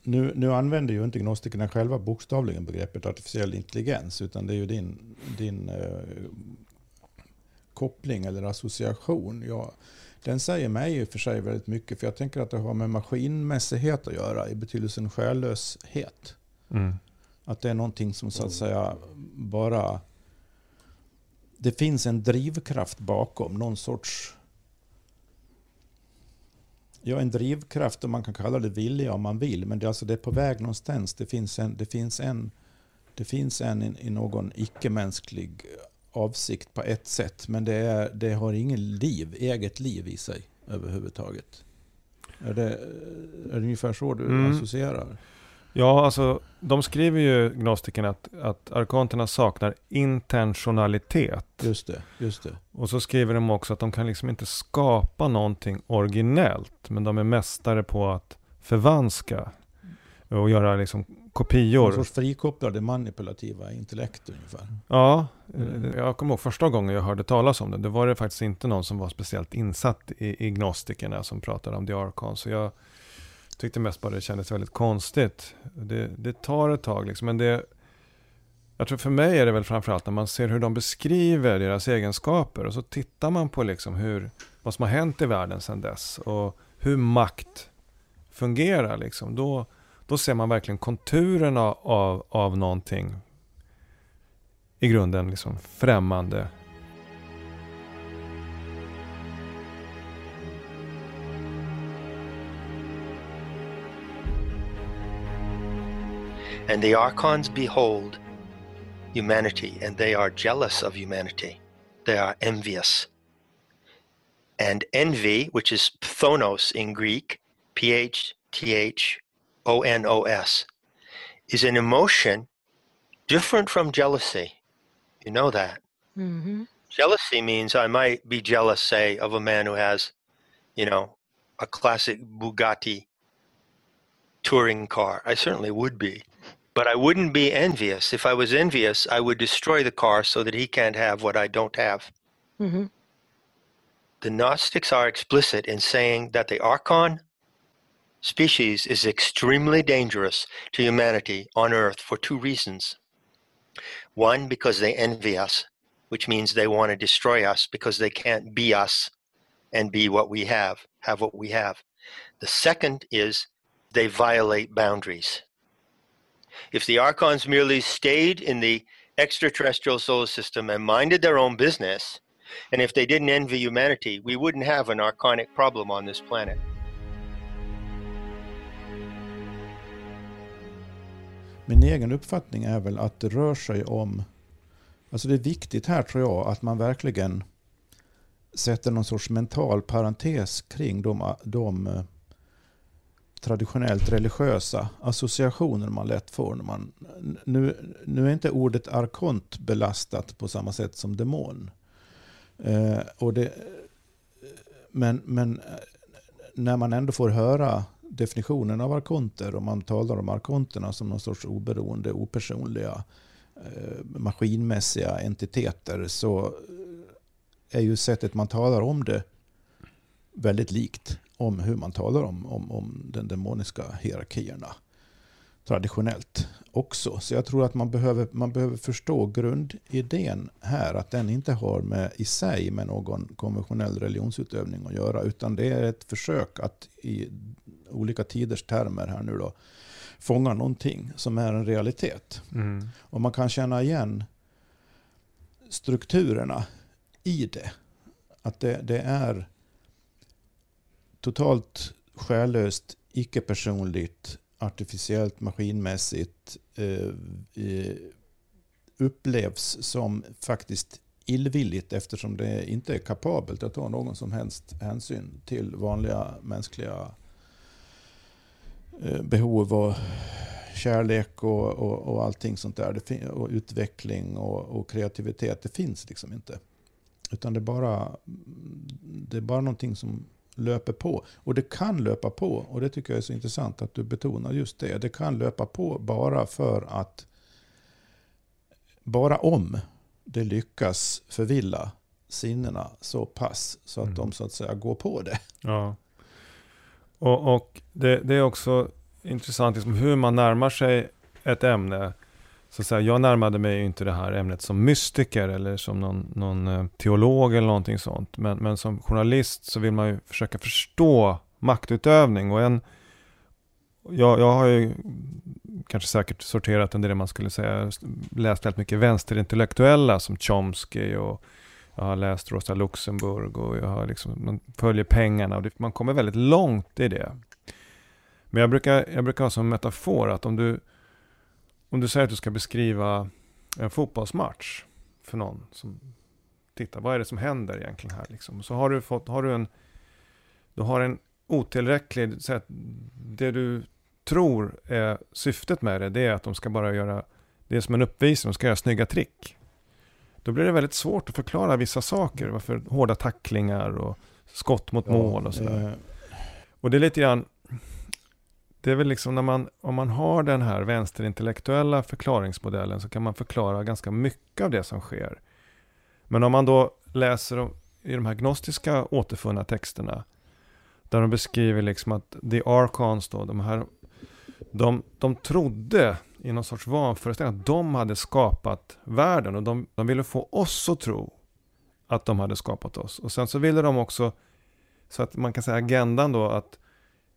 nu, nu använder ju inte gnostikerna själva bokstavligen begreppet artificiell intelligens, utan det är ju din, din eh, koppling eller association. Jag, den säger mig i och för sig väldigt mycket, för jag tänker att det har med maskinmässighet att göra i betydelsen själlöshet. Mm. Att det är någonting som så att säga bara... Det finns en drivkraft bakom, någon sorts Ja, en drivkraft och man kan kalla det vilja om man vill. Men det, alltså, det är på väg någonstans. Det finns en, det finns en, det finns en i, i någon icke-mänsklig avsikt på ett sätt. Men det, är, det har ingen liv, eget liv i sig överhuvudtaget. Är det, är det ungefär så du mm. associerar? Ja, alltså de skriver ju, gnostikerna, att, att arkonterna saknar intentionalitet. Just det, just det. Och så skriver de också att de kan liksom inte skapa någonting originellt, men de är mästare på att förvanska och göra liksom kopior. En sorts frikopplade manipulativa intellekt ungefär. Ja, mm. jag kommer ihåg första gången jag hörde talas om det. Det var det faktiskt inte någon som var speciellt insatt i, i gnostikerna som pratade om Archon. Så jag tyckte mest bara det kändes väldigt konstigt. Det, det tar ett tag liksom, men det... Jag tror för mig är det väl framförallt när man ser hur de beskriver deras egenskaper och så tittar man på liksom hur, vad som har hänt i världen sedan dess och hur makt fungerar. Liksom. Då, då ser man verkligen konturerna av, av någonting i grunden liksom främmande And the archons behold humanity, and they are jealous of humanity. They are envious. And envy, which is phthonos in Greek, P H T H O N O S, is an emotion different from jealousy. You know that. Mm-hmm. Jealousy means I might be jealous, say, of a man who has, you know, a classic Bugatti touring car. I certainly would be. But I wouldn't be envious. If I was envious, I would destroy the car so that he can't have what I don't have. Mm-hmm. The Gnostics are explicit in saying that the Archon species is extremely dangerous to humanity on Earth for two reasons. One, because they envy us, which means they want to destroy us because they can't be us and be what we have, have what we have. The second is they violate boundaries. If the archons merely stayed in the extraterrestrial solar system and minded their own business, and if they didn't envy humanity, we wouldn't have an archonic problem on this planet. Min egen uppfattning är väl att det rör sig om... Alltså det är viktigt här tror jag att man verkligen sätter någon sorts mental parentes kring de, de eh, traditionellt religiösa associationer man lätt får. När man, nu, nu är inte ordet arkont belastat på samma sätt som demon. Eh, och det, men, men eh, när man ändå får höra definitionen av arkonter och man talar om arkonterna som någon sorts oberoende, opersonliga, eh, maskinmässiga entiteter så är ju sättet man talar om det väldigt likt om hur man talar om, om, om den demoniska hierarkierna traditionellt också. Så jag tror att man behöver, man behöver förstå grundidén här, att den inte har med, i sig med någon konventionell religionsutövning att göra, utan det är ett försök att i olika tiders termer här nu då, fånga någonting som är en realitet. Mm. Och man kan känna igen strukturerna i det. Att det, det är totalt själlöst, icke-personligt, artificiellt, maskinmässigt eh, upplevs som faktiskt illvilligt eftersom det inte är kapabelt att ta någon som helst hänsyn till vanliga mänskliga eh, behov och kärlek och, och, och allting sånt där. och utveckling och, och, kreativitet. Det finns liksom inte. Utan det är bara, det är bara någonting som löper på. Och det kan löpa på, och det tycker jag är så intressant att du betonar just det. Det kan löpa på bara för att, bara om det lyckas förvilla sinnena så pass så att mm. de så att säga går på det. Ja. Och, och det, det, är också intressant liksom hur man närmar sig ett ämne så att säga, jag närmade mig ju inte det här ämnet som mystiker eller som någon, någon eh, teolog eller någonting sånt. Men, men som journalist så vill man ju försöka förstå maktutövning. Och en, jag, jag har ju kanske säkert sorterat under det man skulle säga, läst väldigt mycket vänsterintellektuella som Chomsky och jag har läst Rosa Luxemburg och jag har liksom, man följer pengarna och det, man kommer väldigt långt i det. Men jag brukar, jag brukar ha som metafor att om du om du säger att du ska beskriva en fotbollsmatch för någon som tittar, vad är det som händer egentligen här liksom? Så har du fått, har du en, du har en otillräcklig, så att det du tror är syftet med det, det är att de ska bara göra, det är som en uppvisning, de ska göra snygga trick. Då blir det väldigt svårt att förklara vissa saker, varför hårda tacklingar och skott mot ja, mål och sådär. Eh. Och det är lite grann, det är väl liksom när man, om man har den här vänsterintellektuella förklaringsmodellen så kan man förklara ganska mycket av det som sker. Men om man då läser i de här gnostiska återfunna texterna där de beskriver liksom att the archons då, de här, de, de trodde i någon sorts vanföreställning att de hade skapat världen och de, de ville få oss att tro att de hade skapat oss. Och sen så ville de också, så att man kan säga agendan då att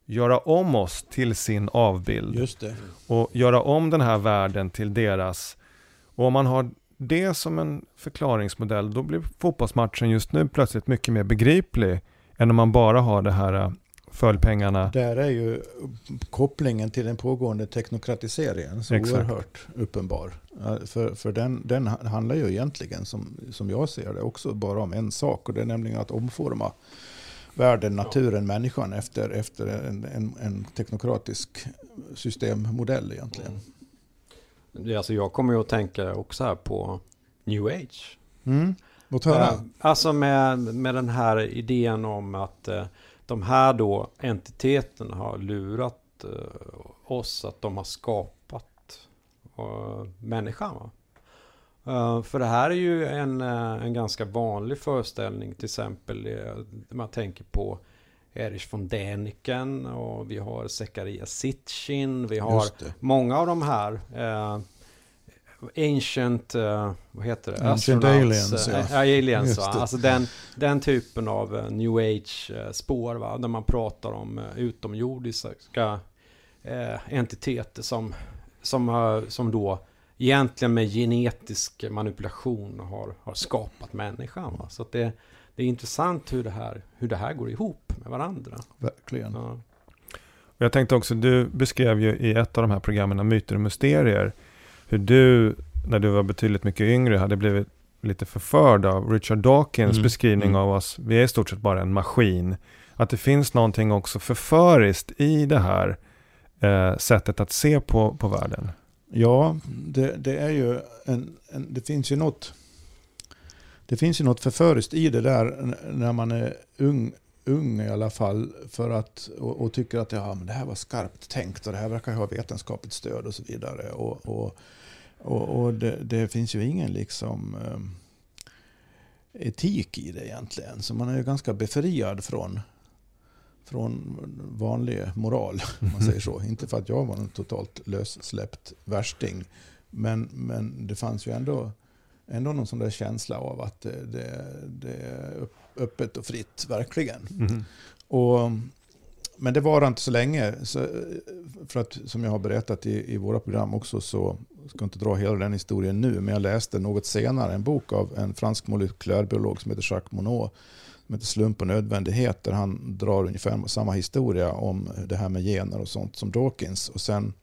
göra om oss till sin avbild. Just det. Och göra om den här världen till deras. Och om man har det som en förklaringsmodell, då blir fotbollsmatchen just nu plötsligt mycket mer begriplig än om man bara har det här äh, följdpengarna. Där är ju kopplingen till den pågående teknokratiseringen så Exakt. oerhört uppenbar. För, för den, den handlar ju egentligen, som, som jag ser det, också bara om en sak och det är nämligen att omforma världen, naturen, människan efter, efter en, en, en teknokratisk systemmodell egentligen. Mm. Alltså jag kommer ju att tänka också här på New Age. Mm. Uh, alltså med, med den här idén om att uh, de här då entiteterna har lurat uh, oss att de har skapat uh, människan. Va? Uh, för det här är ju en, uh, en ganska vanlig föreställning. Till exempel uh, man tänker på Erich von Däniken och vi har Zekaria Sitchin. Vi har många av de här Ancient, vad heter det? Ancient aliens. Ja, aliens va? Alltså den, den typen av new age spår va? Där man pratar om utomjordiska entiteter som, som, som då egentligen med genetisk manipulation har, har skapat människan. Va? Så att det, det är intressant hur det, här, hur det här går ihop med varandra. Verkligen. Ja. Jag tänkte också, du beskrev ju i ett av de här programmen Myter och Mysterier hur du, när du var betydligt mycket yngre, hade blivit lite förförd av Richard Dawkins Mm, beskrivning mm. av oss. Vi är i stort sett bara en maskin. Att det finns någonting också förföriskt i det här eh, sättet att se på, på världen. Ja, det, det är ju en, en, det finns ju något det finns ju något förföriskt i det där när man är ung, ung i alla fall för att, och, och tycker att ja, men det här var skarpt tänkt och det här verkar ha vetenskapligt stöd och så vidare. Och, och, och, och det, det finns ju ingen liksom eh, etik i det egentligen. Så man är ju ganska befriad från, från vanlig moral, man säger så. Inte för att jag var en totalt lössläppt värsting. Men, men det fanns ju ändå, ändå någon sån där känsla av att det, det, det är öppet och fritt, verkligen. Mhm. Och, men det var inte så länge. Så, för att som jag har berättat i, i våra program också så jag ska inte dra hela den historien nu. Men jag läste något senare en bok av en fransk molekylärbiolog som heter Jacques Monod. Som heter Slump och nödvändighet. Där han drar ungefär samma historia om det här med gener och sånt som Dawkins. Och sen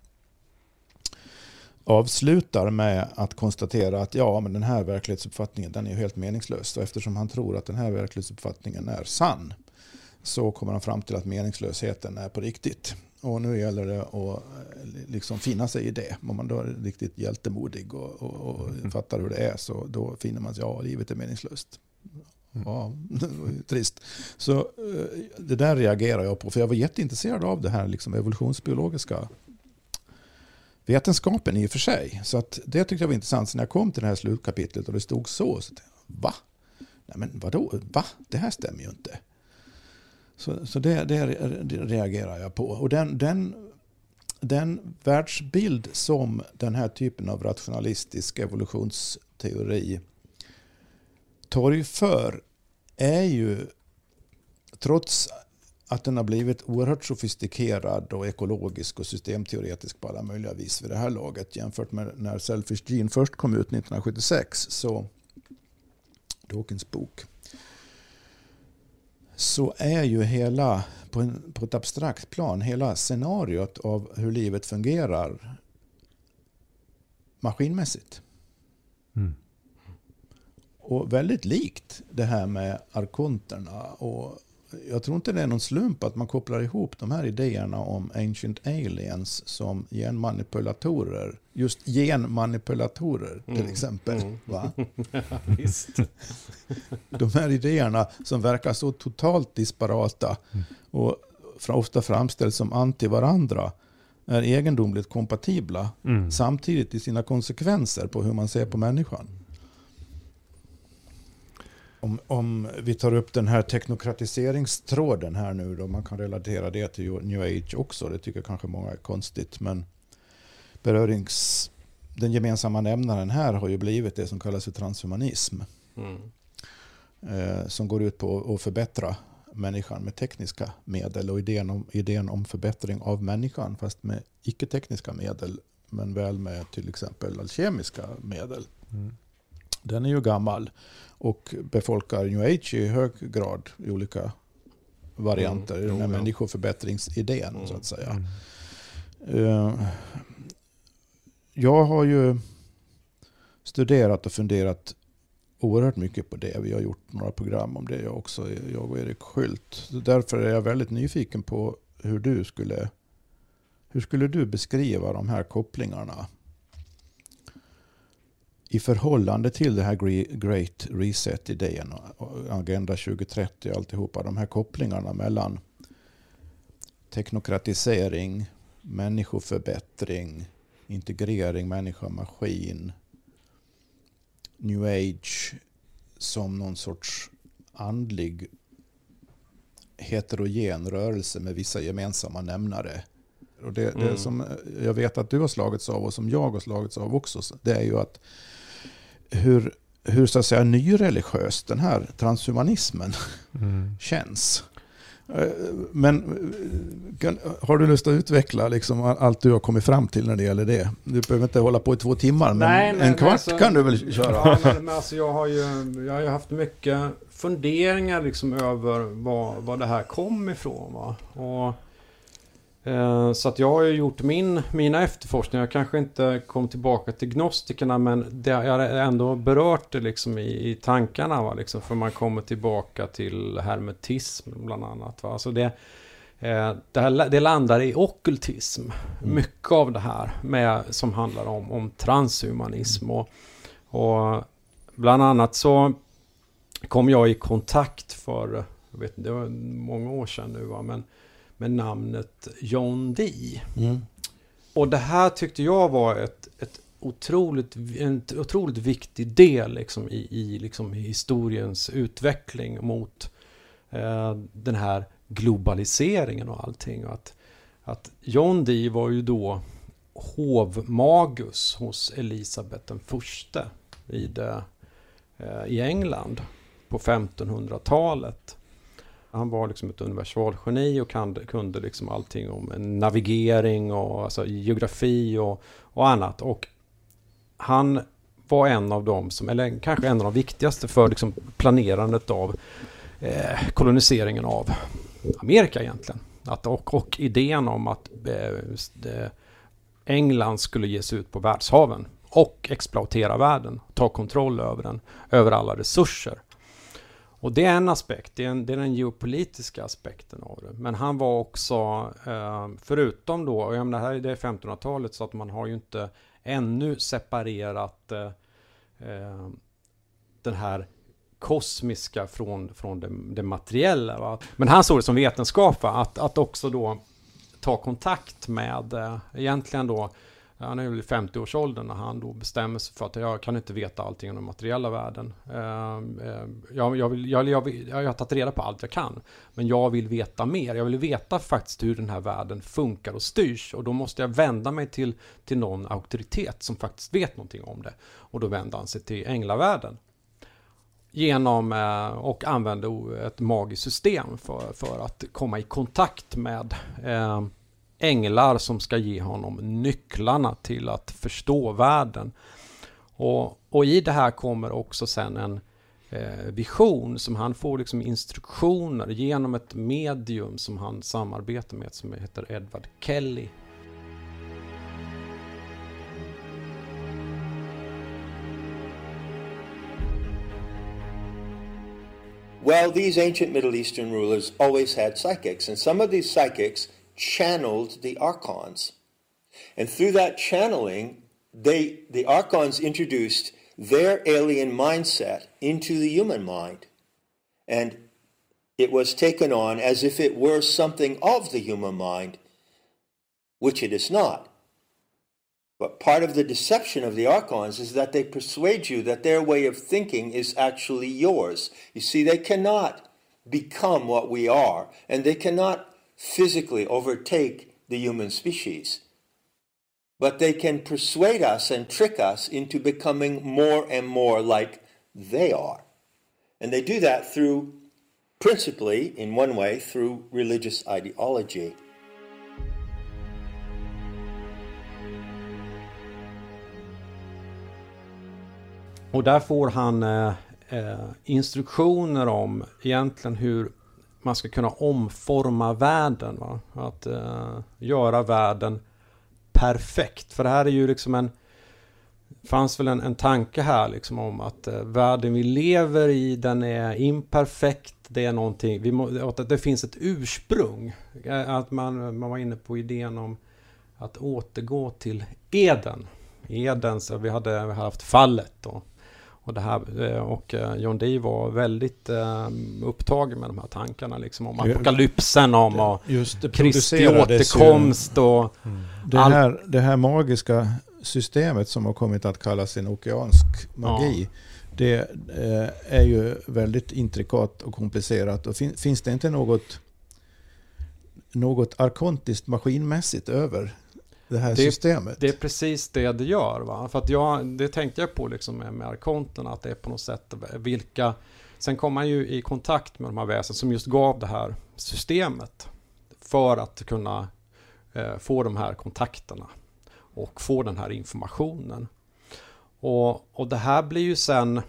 avslutar med att konstatera att ja, men den här verklighetsuppfattningen den är ju helt meningslös. Och eftersom han tror att den här verklighetsuppfattningen är sann så kommer han fram till att meningslösheten är på riktigt. Och nu gäller det att eh, liksom finna sig i det. Om man då är riktigt hjältemodig och, och, och fattar hur det är så då finner man att ja, livet är meningslöst. Ja, var ju trist. Så eh, det där reagerar jag på. För jag var jätteintresserad av det här liksom evolutionsbiologiska vetenskapen i och för sig. Så att det tyckte jag var intressant. Så när jag kom till det här slutkapitlet och det stod så, så tänkte jag, va? Nej men vadå? Va? Det här stämmer ju inte. Så, så det, det, reagerar jag på. Och den, den, den världsbild som den här typen av rationalistisk evolutionsteori torgför är ju, trots att den har blivit oerhört sofistikerad och ekologisk och systemteoretisk på alla möjliga vis vid det här laget jämfört med när Selfish Gene först kom ut 1976, så Dawkins bok, så är ju hela, på, en, på ett abstrakt plan, hela scenariot av hur livet fungerar maskinmässigt. Mm. Och väldigt likt det här med arkonterna. Och jag tror inte det är någon slump att man kopplar ihop de här idéerna om ancient aliens som genmanipulatorer. Just genmanipulatorer till Mm, exempel. mm. Va? Visst. De här idéerna som verkar så totalt disparata och ofta framställs som anti varandra är egendomligt kompatibla Mm. samtidigt i sina konsekvenser på hur man ser på människan. Om, om vi tar upp den här teknokratiseringstråden här nu då, man kan relatera det till New Age också, det tycker kanske många är konstigt, men berörings, den gemensamma nämnaren här har ju blivit det som kallas för transhumanism, Mm. eh, som går ut på att förbättra människan med tekniska medel och idén om, idén om förbättring av människan fast med icke-tekniska medel men väl med till exempel alkemiska medel. Mm. Den är ju gammal och befolkar New Age i hög grad i olika varianter. Mm, i den här jo, ja. människoförbättringsidén så Mm, att säga. Mm. Eh, Jag har ju studerat och funderat oerhört mycket på det. Vi har gjort några program om det jag också, jag och Erik Skylt. Så Därför är jag väldigt nyfiken på hur du skulle, hur skulle du beskriva de här kopplingarna i förhållande till det här Gre- Great Reset-idén Agenda 2030 och alltihopa. De här kopplingarna mellan teknokratisering, människoförbättring, integrering människa-maskin, new age som någon sorts andlig heterogen rörelse med vissa gemensamma nämnare. Och det, det Mm. som jag vet att du har slagits av och som jag har slagits av också, det är ju att hur, hur så att säga nyreligiös den här transhumanismen Mm. känns. Eh, men kan, har du lust att utveckla liksom allt du har kommit fram till när det gäller det? Du behöver inte hålla på i två timmar, men Nej, men- en kvart alltså- kan du väl köra? Ja, men, men alltså jag har ju jag har ju haft mycket funderingar liksom över var, var det här kom ifrån. Va? Och, eh, så att jag har ju gjort min, mina efterforskningar. Jag kanske inte kom tillbaka till gnostikerna men det, jag har ändå berört det liksom i, i tankarna. Va? Liksom, för man kommer tillbaka till hermetism bland annat. Va? Alltså det, eh, det, här, det landar i ockultism. Mycket av det här med, som handlar om, om transhumanism. Och, och bland annat så kom jag i kontakt för, jag vet det var många år sedan nu va, men med namnet John Dee. Mm. Och det här tyckte jag var ett, ett otroligt, en otroligt viktig del liksom, i, i liksom, historiens utveckling mot eh, den här globaliseringen och allting. Och att, att John Dee var ju då hovmagus hos Elisabeth den förste vid, eh, i England på 1500-talet. Han var liksom ett universalgeni och kunde, kunde liksom allting om navigering och alltså geografi och, och annat. Och han var en av dem som, eller kanske en av de viktigaste för liksom planerandet av eh, koloniseringen av Amerika egentligen. Att, och, och idén om att eh, England skulle ge sig ut på världshaven och exploatera världen, ta kontroll över den, över alla resurser. Och det är en aspekt, det är, en, det är den geopolitiska aspekten av det. Men han var också, eh, förutom då, och jag menar, här är det 1500-talet så att man har ju inte ännu separerat eh, eh, den här kosmiska från, från det, det materiella. Va? Men han såg det som vetenskap, va? Att, att också då ta kontakt med, eh, egentligen då, han är väl i 50-årsåldern när han då bestämmer sig för att jag kan inte veta allting om den materiella världen. Ehm, ehm, jag, jag, vill, jag, jag, vill, jag har tagit reda på allt jag kan, men jag vill veta mer. Jag vill veta faktiskt hur den här världen funkar och styrs och då måste jag vända mig till, till någon auktoritet som faktiskt vet någonting om det. Och då vänder han sig till änglavärlden genom eh, och använde ett magiskt system för, för att komma i kontakt med eh, änglar som ska ge honom nycklarna till att förstå världen. Och, och i det här kommer också sen en eh, vision som han får liksom instruktioner genom ett medium som han samarbetar med som heter Edward Kelly. Well, these ancient Middle Eastern rulers always had psychics, and some of these psychics channeled the archons. And through that channeling, they, the archons introduced their alien mindset into the human mind. And it was taken on as if it were something of the human mind, which it is not. But part of the deception of the archons is that they persuade you that their way of thinking is actually yours. You see, they cannot become what we are, and they cannot physically overtake the human species. But they can persuade us and trick us into becoming more and more like they are. And they do that through, principally, in one way, through religious ideology. Och där får han eh, eh, instruktioner om egentligen hur man ska kunna omforma världen. Va? Att eh, göra världen perfekt. För det här är ju liksom en... fanns väl en, en tanke här liksom om att eh, världen vi lever i den är imperfekt. Det är någonting, vi må, att det finns ett ursprung. Eh, att man, man var inne på idén om att återgå till Eden. Eden, så vi hade, vi hade haft fallet då och det här. eh, Och eh, John Dee var väldigt eh, upptagen med de här tankarna liksom om Ja, apokalypsen, om och Just det Kristi återkomst och Det allt. här, det här magiska systemet som har kommit att kallas en okeansk magi. Det eh, är ju väldigt intrikat och komplicerat. Och fin, finns det inte något, något arkontiskt maskinmässigt över det här Det- systemet? Det är precis det det gör. Va? För att jag, det tänkte jag på liksom med, med arkonterna, att det är på något sätt vilka, sen kom han ju i kontakt med de här väsen som just gav det här systemet för att kunna eh, få de här kontakterna och få den här informationen. Och, och det här blir ju sen...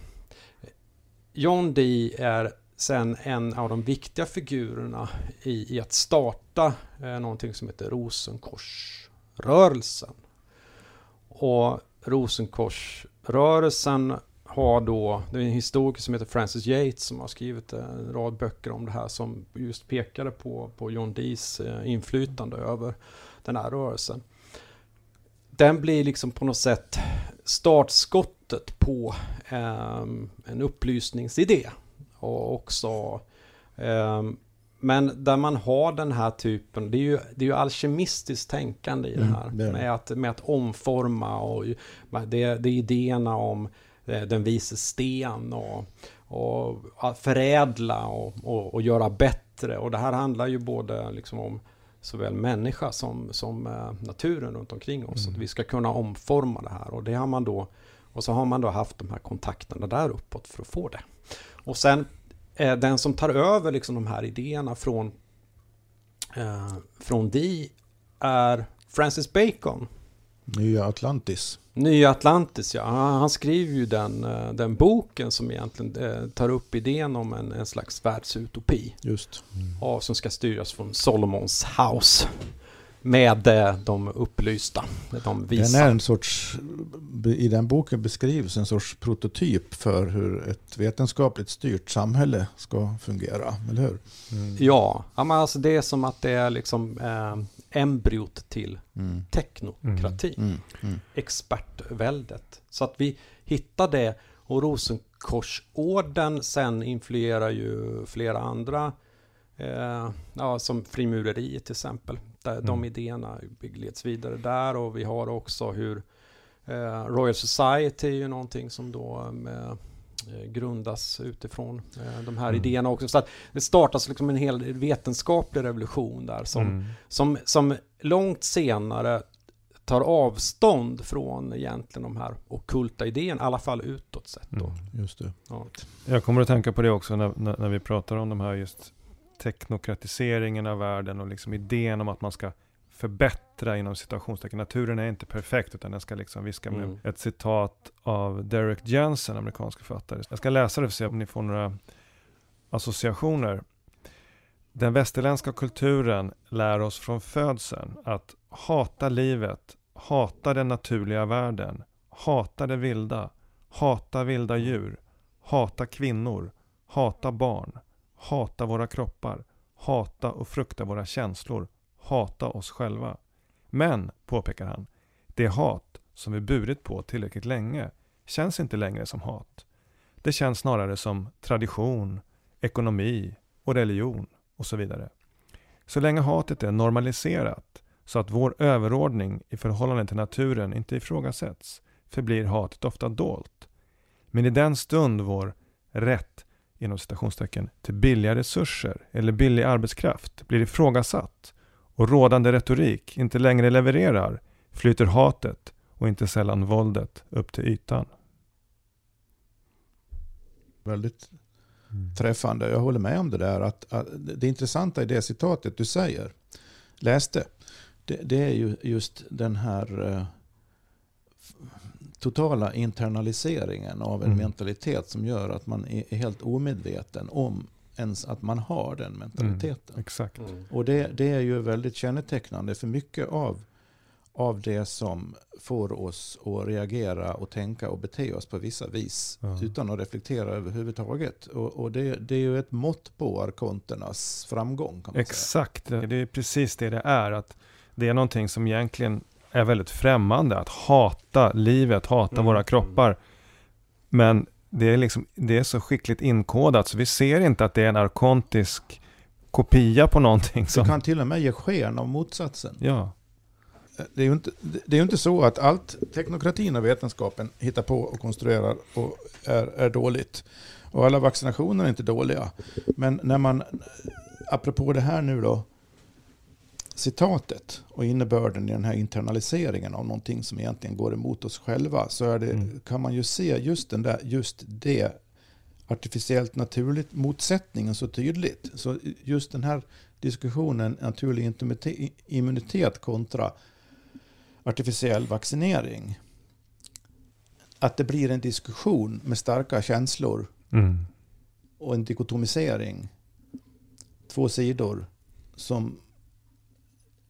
John Dee är sen en av de viktiga figurerna i, i att starta eh, någonting som heter Rosenkorsrörelsen. Och Rosenkorsrörelsen har då, det är en historiker som heter Francis Yates som har skrivit en rad böcker om det här som just pekade på, på John Dees eh, inflytande över den här rörelsen. Den blir liksom på något sätt startskottet på eh, en upplysningsidé. Och också eh, men där man har den här typen, det är ju, det är ju alkemistiskt tänkande i det Mm, här. det är det. med, att, med att omforma och det, det är idéerna om eh, den vise sten och, och förädla och, och, och göra bättre. Och det här handlar ju både liksom om såväl människa som, som eh, naturen runt omkring oss. Mm. Att vi ska kunna omforma det här. Och det har man då och så har man då haft de här kontakterna där uppåt för att få det. Och sen den som tar över liksom de här idéerna från, eh, från Dee är Francis Bacon. Nya Atlantis. Nya Atlantis, ja. Han han skriver ju den, eh, den boken som egentligen eh, tar upp idén om en, en slags världsutopi. Just. Ja, som ska styras från Solomons house. Med eh, de upplysta, de Den visa. är en sorts, I den boken beskrivs en sorts prototyp för hur ett vetenskapligt styrt samhälle ska fungera. Eller hur? Ja, ja men alltså det är som att det är liksom eh, embryot till Mm. teknokrati. Mm. Mm. expertväldet. Så att vi hittar det och Rosenkorsorden sen influerar ju flera andra, eh, ja, som frimureriet till exempel. De Mm. idéerna leds vidare där och vi har också hur eh, Royal Society är ju någonting som då eh, grundas utifrån eh, de här Mm. idéerna också. Så att det startas liksom en hel vetenskaplig revolution där som Mm. som, som långt senare tar avstånd från egentligen de här ockulta idéerna, i alla fall utåt sett då. Mm. Just det. Ja. Jag kommer att tänka på det också när, när, när vi pratar om de här just teknokratiseringen av världen och liksom idén om att man ska förbättra inom citationstecken. Naturen är inte perfekt utan den ska liksom, vi ska med Mm. ett citat av Derek Jensen, amerikansk författare. Jag ska läsa det för att se om ni får några associationer. Den västerländska kulturen lär oss från födseln att hata livet, hata den naturliga världen, hata det vilda, hata vilda djur, hata kvinnor, hata barn, hata våra kroppar, hata och frukta våra känslor, hata oss själva. Men, påpekar han, det hat som vi burit på tillräckligt länge känns inte längre som hat. Det känns snarare som tradition, ekonomi och religion och så vidare. Så länge hatet är normaliserat så att vår överordning i förhållande till naturen inte ifrågasätts förblir hatet ofta dolt. Men i den stund vår rätt inom citationstecken till billiga resurser eller billig arbetskraft blir ifrågasatt och rådande retorik inte längre levererar flyter hatet och inte sällan våldet upp till ytan. Väldigt träffande. Jag håller med om det där. Att, att det intressanta i det citatet du säger, läste, det, det är ju just den här eh, totala internaliseringen av en Mm. mentalitet som gör att man är, helt omedveten om ens att man har den mentaliteten. Exakt. Mm. Och det, det är ju väldigt kännetecknande för mycket av, av det som får oss att reagera och tänka och bete oss på vissa vis Ja. utan att reflektera överhuvudtaget. Och, och det, det är ju ett mått på arkonternas framgång. Kan man säga. Exakt, det är precis det det är. Att det är någonting som egentligen är väldigt främmande. Att hata livet, hata Mm. våra kroppar. Men det är, liksom, det är så skickligt inkodat så vi ser inte att det är en arkontisk kopia på någonting. Du Som, kan till och med ge sken av motsatsen. ja, Det är ju inte, det är inte så att allt teknokratin och vetenskapen hittar på och konstruerar och är, är dåligt. Och alla vaccinationer är inte dåliga. Men när man, apropå det här nu då, citatet och innebörden i den här internaliseringen av någonting som egentligen går emot oss själva så det, Mm. kan man ju se just, den där, just det artificiellt naturligt motsättningen så tydligt. Så just den här diskussionen naturlig immunitet kontra artificiell vaccinering. Att det blir en diskussion med starka känslor mm. och en dikotomisering. Två sidor som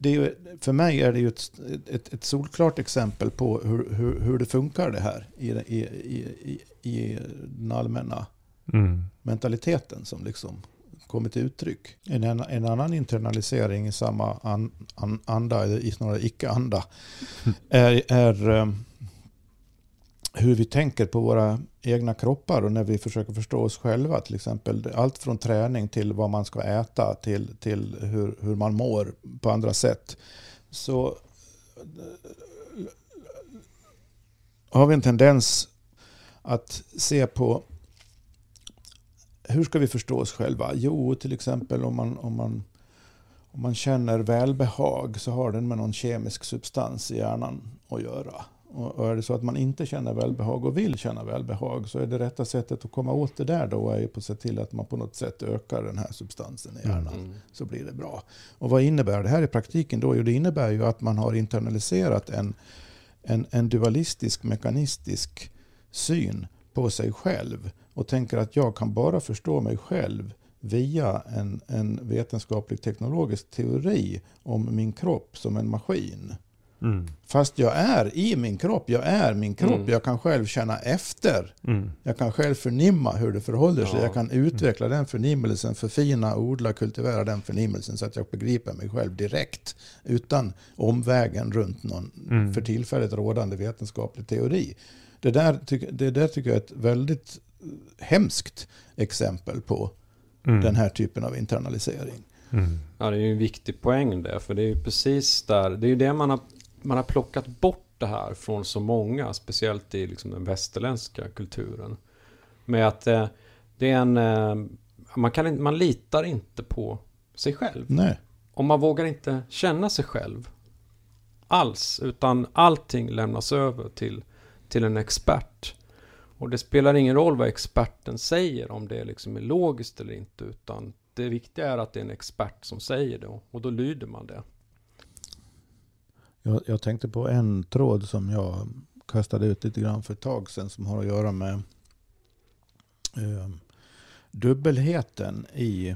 det är, för mig är det ju ett, ett, ett solklart exempel på hur, hur, hur, det funkar det här i, i, i, i den allmänna mm. mentaliteten som liksom kommer till uttryck. En, en annan internalisering i samma an, an, anda, eller snarare icke-anda, är, är um, hur vi tänker på våra egna kroppar och när vi försöker förstå oss själva. Till exempel allt från träning till vad man ska äta till, till hur, hur man mår på andra sätt. Så har vi en tendens att se på hur ska vi förstå oss själva? Jo, till exempel om man, om man, om man känner välbehag så har den med någon kemisk substans i hjärnan att göra. Och är det så att man inte känner välbehag och vill känna välbehag så är det rätta sättet att komma åt det där då är att se till att man på något sätt ökar den här substansen i hjärnan. Mm. Så blir det bra. Och vad innebär det här i praktiken då? Jo, det innebär ju att man har internaliserat en, en, en dualistisk, mekanistisk syn på sig själv och tänker att jag kan bara förstå mig själv via en, en vetenskaplig teknologisk teori om min kropp som en maskin. Mm. Fast jag är i min kropp, jag är min kropp, mm. jag kan själv känna efter. Mm. Jag kan själv förnimma hur det förhåller sig, ja. jag kan utveckla den förnimmelsen, förfina, odla, kultivera den förnimmelsen så att jag begriper mig själv direkt. Utan omvägen runt någon mm. för tillfället rådande vetenskaplig teori. Det där, det där tycker jag är ett väldigt hemskt exempel på mm. den här typen av internalisering. Mm. Ja, det är ju en viktig poäng där, för det är ju precis där, det är ju det man har man har plockat bort det här från så många, speciellt i liksom den västerländska kulturen. Med att eh, det är en... Eh, man, kan, man litar inte på sig själv. Nej. Och man vågar inte känna sig själv alls, utan allting lämnas över till, till en expert. Och det spelar ingen roll vad experten säger, om det liksom är logiskt eller inte, utan det viktiga är att det är en expert som säger det och då lyder man det. Jag, jag, tänkte på en tråd som jag kastade ut lite grann för ett tag sedan som har att göra med eh, dubbelheten i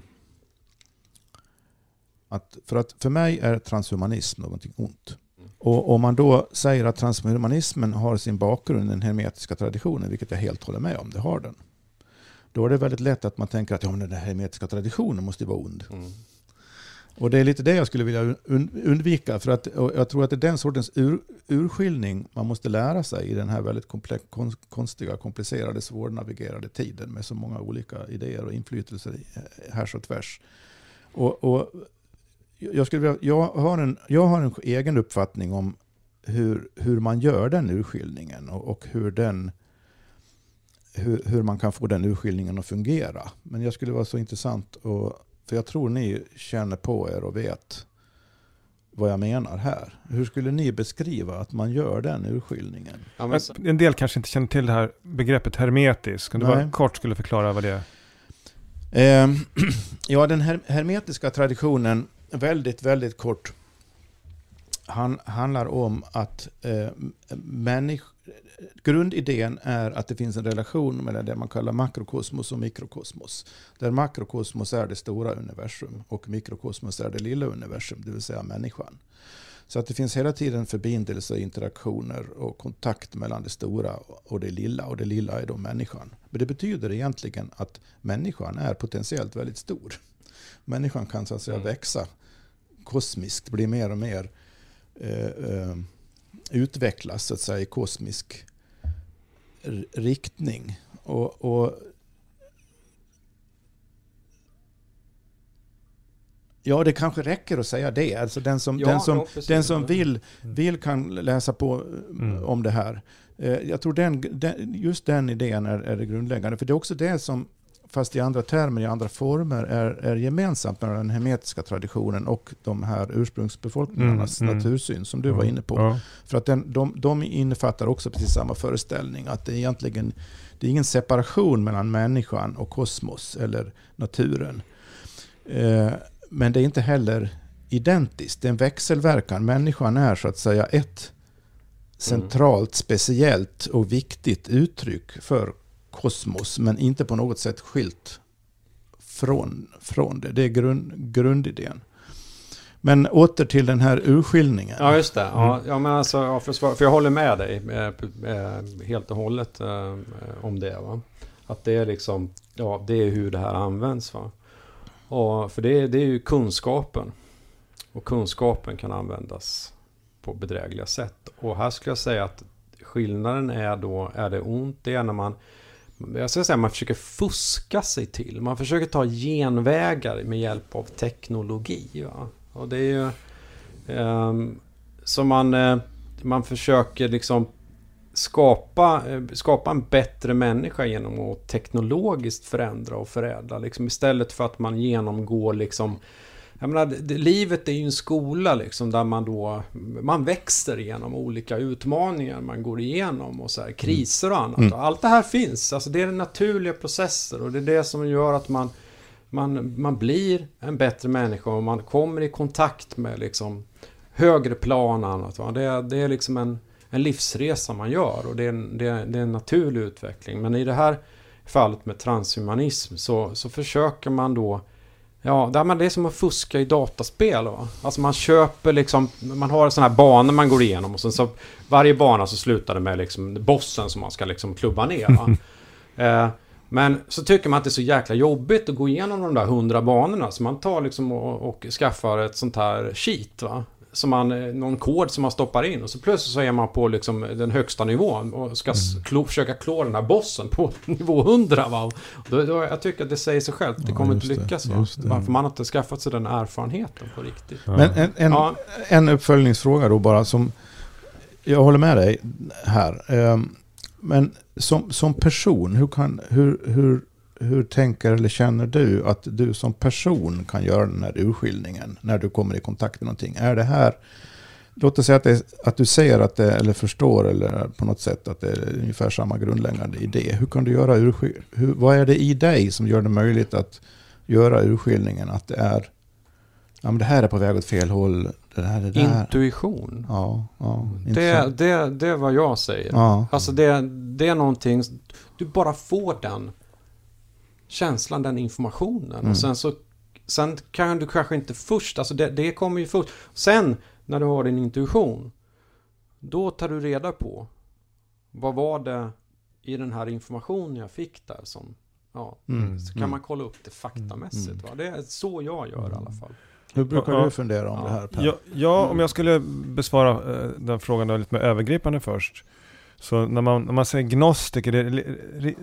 att för, att för mig är transhumanism någonting ont. Och om man då säger att transhumanismen har sin bakgrund i den hermetiska traditionen, vilket jag helt håller med om, det har den. Då är det väldigt lätt att man tänker att ja, men den hermetiska traditionen måste vara ond. Mm. Och det är lite det jag skulle vilja undvika. För att, jag tror att det är den sortens ur, urskiljning man måste lära sig i den här väldigt komplex, konstiga, komplicerade, svårnavigerade tiden med så många olika idéer och inflytelser eh, härs och tvärs. Och, och jag, skulle vilja, jag, har en, jag har en egen uppfattning om hur, hur man gör den urskiljningen och, och hur, den, hur, hur man kan få den urskiljningen att fungera. Men jag skulle vara så intressant att för jag tror ni känner på er och vet vad jag menar här. Hur skulle ni beskriva att man gör den urskiljningen? Ja. En del kanske inte känner till det här begreppet hermetisk. Om du bara kort skulle förklara vad det är. Eh, ja, den her hermetiska traditionen, väldigt, väldigt kort, han, handlar om att eh, människ grundidén är att det finns en relation mellan det man kallar makrokosmos och mikrokosmos. Där makrokosmos är det stora universum och mikrokosmos är det lilla universum, det vill säga människan. Så att det finns hela tiden förbindelser, interaktioner och kontakt mellan det stora och det lilla. Och det lilla är då människan. Men det betyder egentligen att människan är potentiellt väldigt stor. Människan kan så att säga mm. växa kosmiskt, bli mer och mer eh, eh, utvecklas så att säga, i kosmisk riktning. Och, och, Ja, det kanske räcker att säga det. Alltså den som, ja, den som, ja, den som vill, mm. vill kan läsa på mm. om det här. Eh, jag tror den, den, just den idén är, är det grundläggande. För det är också det som fast i andra termer, i andra former, är, är gemensamt mellan den hermetiska traditionen och de här ursprungsbefolkningarnas Mm, mm. natursyn som du var inne på. Ja. För att den, de, de innefattar också precis samma föreställning, att det är egentligen det är ingen separation mellan människan och kosmos eller naturen. Eh, men det är inte heller identiskt, det är en växelverkan. Människan är så att säga ett centralt, speciellt och viktigt uttryck för kosmos, men inte på något sätt skilt från, från det. Det är grund, grundidén. Men åter till den här urskiljningen. Ja, just det. Ja, ja, men alltså, ja, för, för jag håller med dig eh, eh, helt och hållet eh, om det. Va? Att det är liksom, ja, det är hur det här används. Va? Och, för det, det är ju kunskapen. Och kunskapen kan användas på bedrägliga sätt. Och här skulle jag säga att skillnaden är då, är det ont, det är när man jag ska säga man försöker fuska sig till. Man försöker ta genvägar med hjälp av teknologi. Va? Och det är ju... ehm, så man, eh, man försöker liksom skapa, eh, skapa en bättre människa genom att teknologiskt förändra och förädla. Liksom, istället för att man genomgår liksom jag menar, livet är ju en skola liksom där man då man växer genom olika utmaningar man går igenom och så här, kriser och annat. Mm. Och allt det här finns. Alltså det är naturliga processer och det är det som gör att man, man, man blir en bättre människa och man kommer i kontakt med liksom högre plan och annat. Va? Det, är- det är liksom en, en livsresa man gör och det är, en, det, är, det är en naturlig utveckling. Men i det här fallet med transhumanism så, så försöker man då Ja, det, är som att fuska i dataspel. Va? Alltså man köper liksom, man har sådana här banor man går igenom och sen så varje bana så slutar det med liksom bossen som man ska liksom klubba ner. Eh, men så tycker man att det är så jäkla jobbigt att gå igenom de där hundra banorna så man tar liksom och, och skaffar ett sånt här cheat. Va? Som man, eh, någon kod som man stoppar in och så plötsligt så är man på liksom den högsta nivån och ska s- klo, försöka klå den här bossen på nivå 100. Va? Och Då, då, jag tycker att det säger sig självt, det Ja, kommer inte just det, lyckas. Va? Varför man inte skaffat sig den erfarenheten på riktigt. Ja. Men en, en, Ja. en uppföljningsfråga då bara som jag håller med dig här. Ehm, Men som, som person, hur, kan, hur, hur, hur tänker eller känner du att du som person kan göra den här urskiljningen när du kommer i kontakt med någonting? Är det här, låt oss säga att, det, att du ser att det, eller förstår eller på något sätt att det är ungefär samma grundläggande idé. Hur kan du göra urskil, hur, vad är det i dig som gör det möjligt att göra urskiljningen att det är ja, men det här är på väg åt fel håll. Det här. Intuition. Ja, ja. Det, det, det är vad jag säger. Ja. Alltså det, det är någonting, du bara får den känslan, den informationen. Mm. Och sen så sen kan du kanske inte först, alltså det, det kommer ju först. Sen när du har din intuition, då tar du reda på vad var det i den här informationen jag fick där som, ja, Mm, så kan mm. man kolla upp det faktamässigt. Va? Det är så jag gör i alla fall. Hur brukar Ja. du fundera om Ja. det här Per? Ja, ja, om jag skulle besvara eh, den frågan då lite mer övergripande först. Så när man, när man säger gnostiker, det,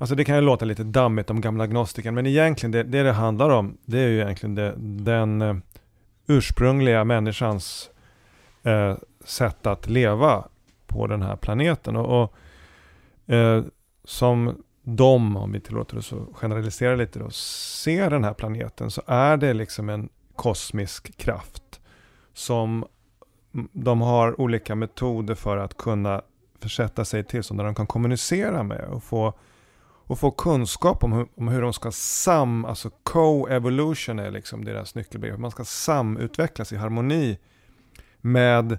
alltså det kan ju låta lite dammigt om gamla agnostiken, men egentligen det det, det handlar om, det är ju egentligen det, den eh, ursprungliga människans eh, sätt att leva på den här planeten. Och, och eh, som de, om vi tillåter oss att generalisera lite då, ser den här planeten så är det liksom en kosmisk kraft som de har olika metoder för att kunna försätta sig till som där de kan kommunicera med och få, och få kunskap om hur, om hur de ska sam, alltså co-evolution är liksom deras nyckelbegrepp. Man ska samutvecklas i harmoni med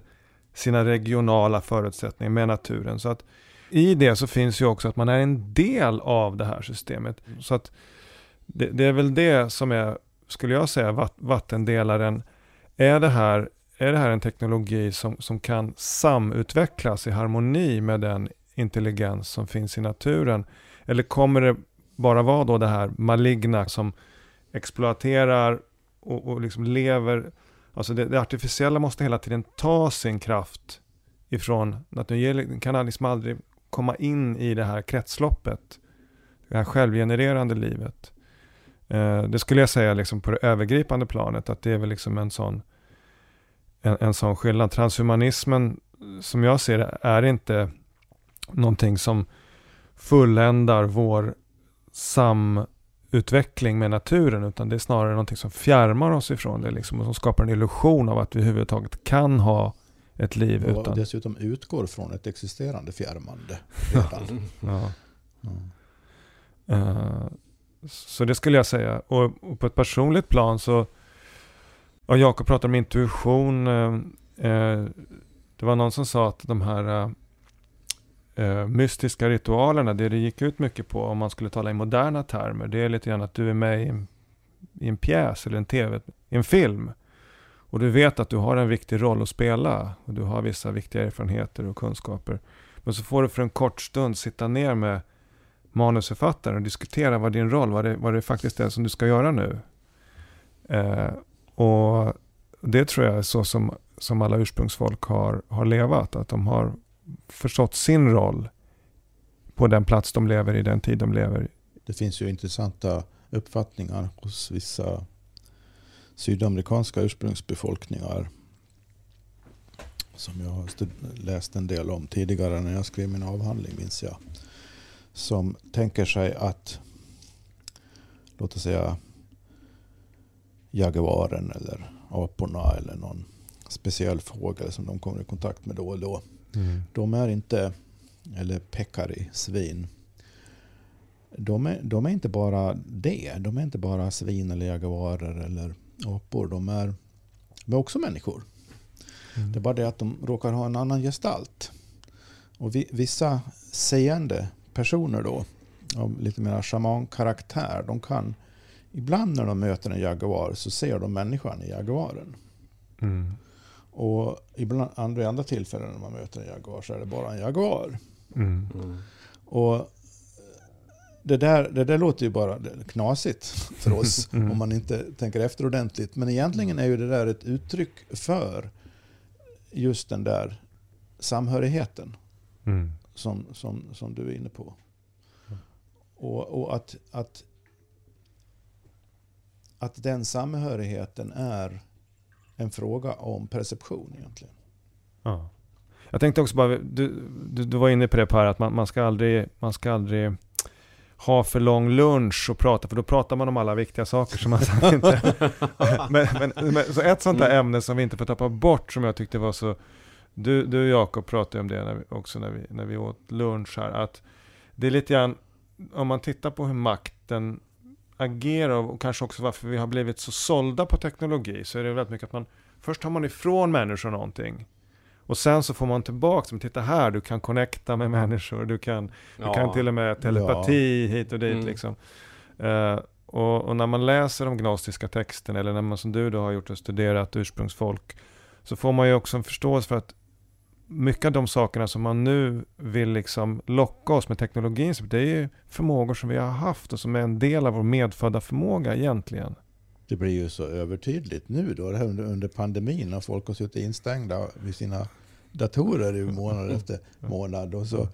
sina regionala förutsättningar, med naturen. Så att i det så finns ju också att man är en del av det här systemet. Så att det, det är väl det som är, skulle jag säga, vatt, vattendelaren. Är det här, är det här en teknologi som, som kan samutvecklas i harmoni med den intelligens som finns i naturen? Eller kommer det bara vara då det här maligna som exploaterar och, och liksom lever, alltså det, det artificiella måste hela tiden ta sin kraft ifrån naturen. Den kan liksom aldrig komma in i det här kretsloppet, det här självgenererande livet. Eh, det skulle jag säga liksom på det övergripande planet, att det är väl liksom en sån, en, en sån skillnad. Transhumanismen, som jag ser det, är inte någonting som fulländar vår samutveckling med naturen utan det är snarare någonting som fjärmar oss ifrån det liksom, och som skapar en illusion av att vi överhuvudtaget kan ha ett liv Och utan... dessutom utgår från ett existerande fjärmande. Ja. Mm. Så det skulle jag säga. Och, och på ett personligt plan så, och Jakob pratar om intuition. eh, eh, det var någon som sa att de här eh, mystiska ritualerna, det det gick ut mycket på om man skulle tala i moderna termer, det är lite grann att du är med i en, i en pjäs eller en tv, i en film. Och du vet att du har en viktig roll att spela och du har vissa viktiga erfarenheter och kunskaper. Men så får du för en kort stund sitta ner med manusförfattaren och diskutera vad din roll, vad det, vad det faktiskt är som du ska göra nu. Eh, och det tror jag är så som, som alla ursprungsfolk har, har levat, att de har förstått sin roll på den plats de lever i, den tid de lever i. Det finns ju intressanta uppfattningar hos vissa sydamerikanska ursprungsbefolkningar som jag har läst en del om tidigare när jag skrev min avhandling minns jag. Som tänker sig att, låt oss säga jaguaren eller aporna eller någon speciell fågel som de kommer i kontakt med då och då. De är inte, eller pekari, svin. De är, de är inte bara det. De är inte bara svin eller jaguarer eller apor. De är, de är också människor. Mm. Det är bara det att de råkar ha en annan gestalt. Och vi, vissa seende personer då, av lite mer shamankaraktär, de kan ibland när de möter en jaguar så ser de människan i jaguaren. Mm. Och ibland, andra, i andra tillfällen när man möter en jaguar så är det bara en jaguar. Mm. Mm. Och det där, det där låter ju bara knasigt för oss Mm. om man inte tänker efter ordentligt. Men egentligen är ju det där ett uttryck för just den där samhörigheten Mm. som, som, som du är inne på. Och, och att, att, att den samhörigheten är en fråga om perception egentligen. Ja. Jag tänkte också bara, du, du, du var inne på det Per, att man, man, ska aldrig, man ska aldrig ha för lång lunch och prata, för då pratar man om alla viktiga saker som man sen inte... men, men, men, så ett sånt där Mm. ämne som vi inte får tappa bort, som jag tyckte var så... Du, du Jakob pratade om det när vi, också när vi, när vi åt lunch här, att det är lite grann, om man tittar på hur makten agerar och kanske också varför vi har blivit så sålda på teknologi, så är det väldigt mycket att man, först tar man ifrån människor någonting, och sen så får man tillbaka, men titta här, du kan connecta med människor, du kan, du kan till och med telepati hit och dit Mm. liksom. Eh, och, och när man läser de gnostiska texterna, eller när man som du då har gjort och studerat ursprungsfolk, så får man ju också en förståelse för att mycket av de sakerna som man nu vill liksom locka oss med teknologin, det är ju förmågor som vi har haft och som är en del av vår medfödda förmåga egentligen. Det blir ju så övertydligt nu då, det här under, under pandemin när folk har suttit instängda vid sina datorer i månad efter månad. Och så,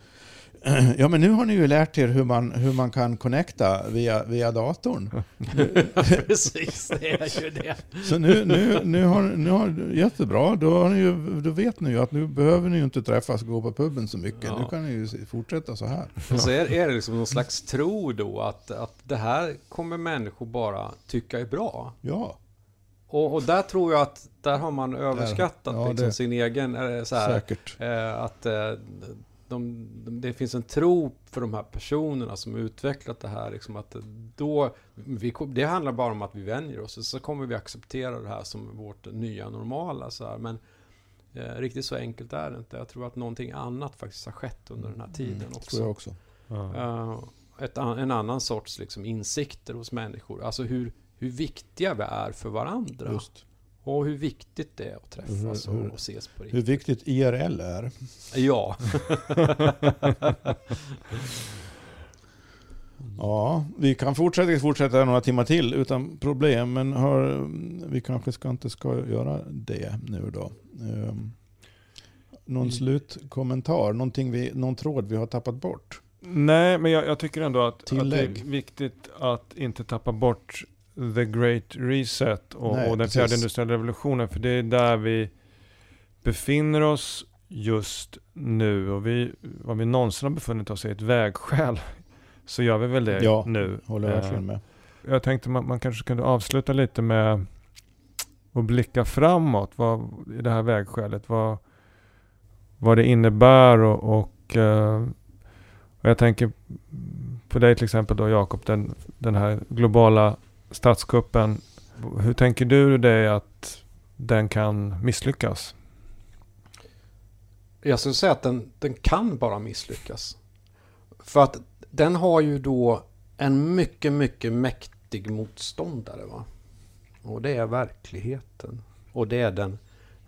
ja men nu har ni ju lärt er hur man, hur man kan connecta via, via datorn. Precis, det är ju det. Så nu, nu, nu, har, nu har, jättebra, då, har ni ju, då vet ni ju att nu behöver ni ju inte träffas och gå på puben så mycket. Ja. Nu kan ni ju fortsätta så här. Och så är, är det liksom någon slags tro då att, att det här kommer människor bara tycka är bra. Ja, Och, och där tror jag att där har man överskattat ja, liksom det- sin egen, så här, säkert. eh, att eh, de, de, det finns en tro för de här personerna som utvecklat det här. Liksom att då, vi, det handlar bara om att vi vänjer oss, så kommer vi acceptera det här som vårt nya normala. Så här. Men eh, riktigt så enkelt är det inte. Jag tror att någonting annat faktiskt har skett under den här tiden Mm, också. tror jag också. Eh, ett, en annan sorts liksom, insikter hos människor. Alltså hur, hur viktiga vi är för varandra. Just. Och hur viktigt det är att träffas Hur- hur- och, och ses på Hur riktigt. viktigt IRL är. Ja. Ja, vi kan fortsätta, fortsätta några timmar till utan problem. Men har, vi kanske ska inte ska göra det nu då. Um, någon Mm. slutkommentar? Någonting vi, någon tråd vi har tappat bort? Nej, men jag, jag tycker ändå att, att det är viktigt att inte tappa bort the great reset och, Nej, och den fjärde industriella revolutionen. För det är där vi befinner oss just nu och vi, vad vi någonsin har befunnit oss i ett vägskäl så gör vi väl det Ja, nu. Håller Eh, verkligen med. Jag tänkte man, man kanske kunde avsluta lite med att blicka framåt vad, i det här vägskälet. Vad, vad det innebär och, och, eh, och jag tänker på dig till exempel då Jakob, den, den här globala statskuppen. Hur tänker du dig att den kan misslyckas? Jag skulle säga att den, den kan bara misslyckas. För att den har ju då en mycket, mycket mäktig motståndare. Va? Och det är verkligheten. Och det är den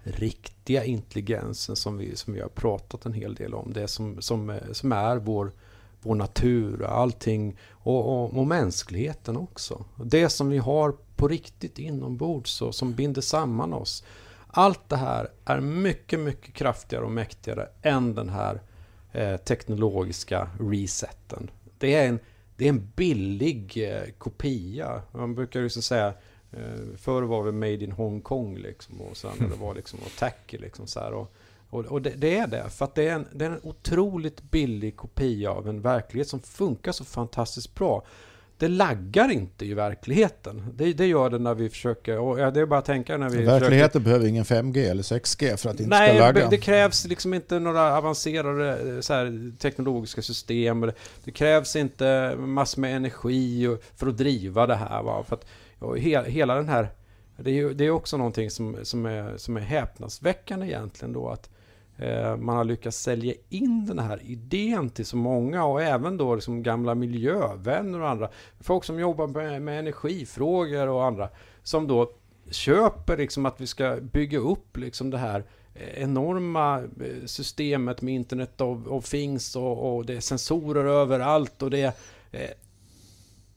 riktiga intelligensen som vi, som vi har pratat en hel del om. Det som, som, som är vår, vår natur, allting och, och, och mänskligheten också. Det som vi har på riktigt inombords och som binder samman oss. Allt det här är mycket, mycket kraftigare och mäktigare än den här eh, teknologiska reseten. Det är en, det är en billig eh, kopia. Man brukar ju så säga eh, Förr var vi made in Hongkong liksom och sen det var liksom attack liksom så här. Och, och, och det, det är det, för att det är, en, det är en otroligt billig kopia av en verklighet som funkar så fantastiskt bra. Det laggar inte i verkligheten. Det, det gör det när vi försöker, och det är bara att tänka när vi försöker Verkligheten behöver ingen 5G eller 6G för att det inte Nej, ska lagga. det krävs liksom inte några avancerade eh, här, teknologiska system. Det krävs inte massor med energi för att driva det här. Va? För att, och he, hela den här... Det är ju det är också någonting som, som, är, som är häpnadsväckande egentligen då. Att Eh, man har lyckats sälja in den här idén till så många och även då liksom gamla miljövänner och andra. Folk som jobbar med, med energifrågor och andra. Som då köper liksom att vi ska bygga upp liksom det här eh, enorma eh, systemet med Internet of, of Things och, och det är sensorer överallt och det är,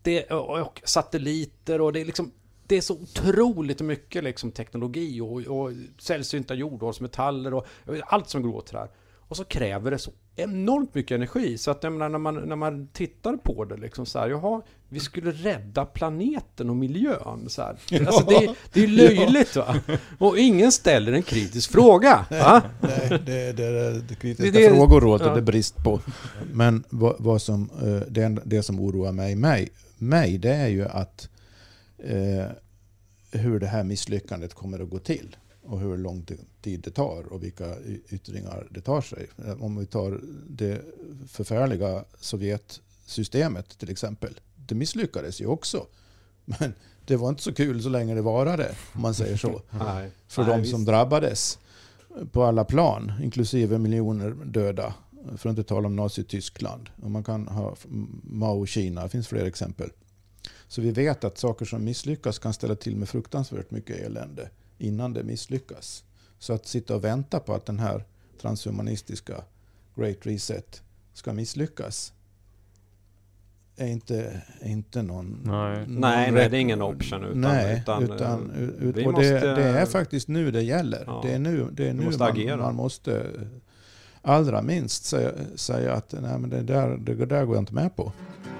det och satelliter och det är liksom det är så otroligt mycket liksom teknologi och, och sällsynta jordartsmetaller och allt som går åt det här. Och så kräver det så enormt mycket energi så att jag menar, när, man, när man tittar på det liksom så här, jaha, vi skulle rädda planeten och miljön så här. Alltså det, det är löjligt va? Och ingen ställer en kritisk fråga. Nej, det, det, det, det kritiska Det- det- frågor råder ja. det brist på. Men vad, vad som, eh, det, det som oroar mig, mig, mig det är ju att eh, hur det här misslyckandet kommer att gå till och hur lång tid det tar och vilka yttringar det tar sig. Om vi tar det förfärliga Sovjetsystemet till exempel. Det misslyckades ju också. Men det var inte så kul så länge det varade, om man säger så Nej. för Nej, de visst. som drabbades på alla plan, inklusive miljoner döda. För att inte tala om Nazityskland. Och man kan ha Mao Kina, det finns fler exempel. Så vi vet att saker som misslyckas kan ställa till med fruktansvärt mycket elände innan det misslyckas. Så att sitta och vänta på att den här transhumanistiska Great Reset ska misslyckas är inte, är inte någon... Nej. någon Nej, det är ingen option, utan- nej, utan, utan, eh, ut, vi och måste- det, det är faktiskt nu det gäller. Ja. Det är nu, det är nu måste man, agera. man måste allra minst säga, säga att nej, men det, där, det där går jag inte med på.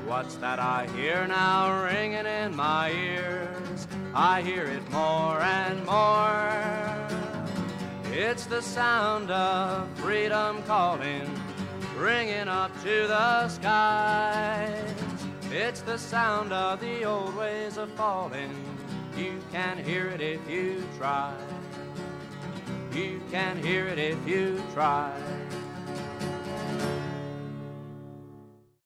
What's that I hear now ringing in my ears? I hear it more and more. It's the sound of freedom calling, ringing up to the skies. It's the sound of the old ways of falling. You can hear it if you try. You can hear it if you try.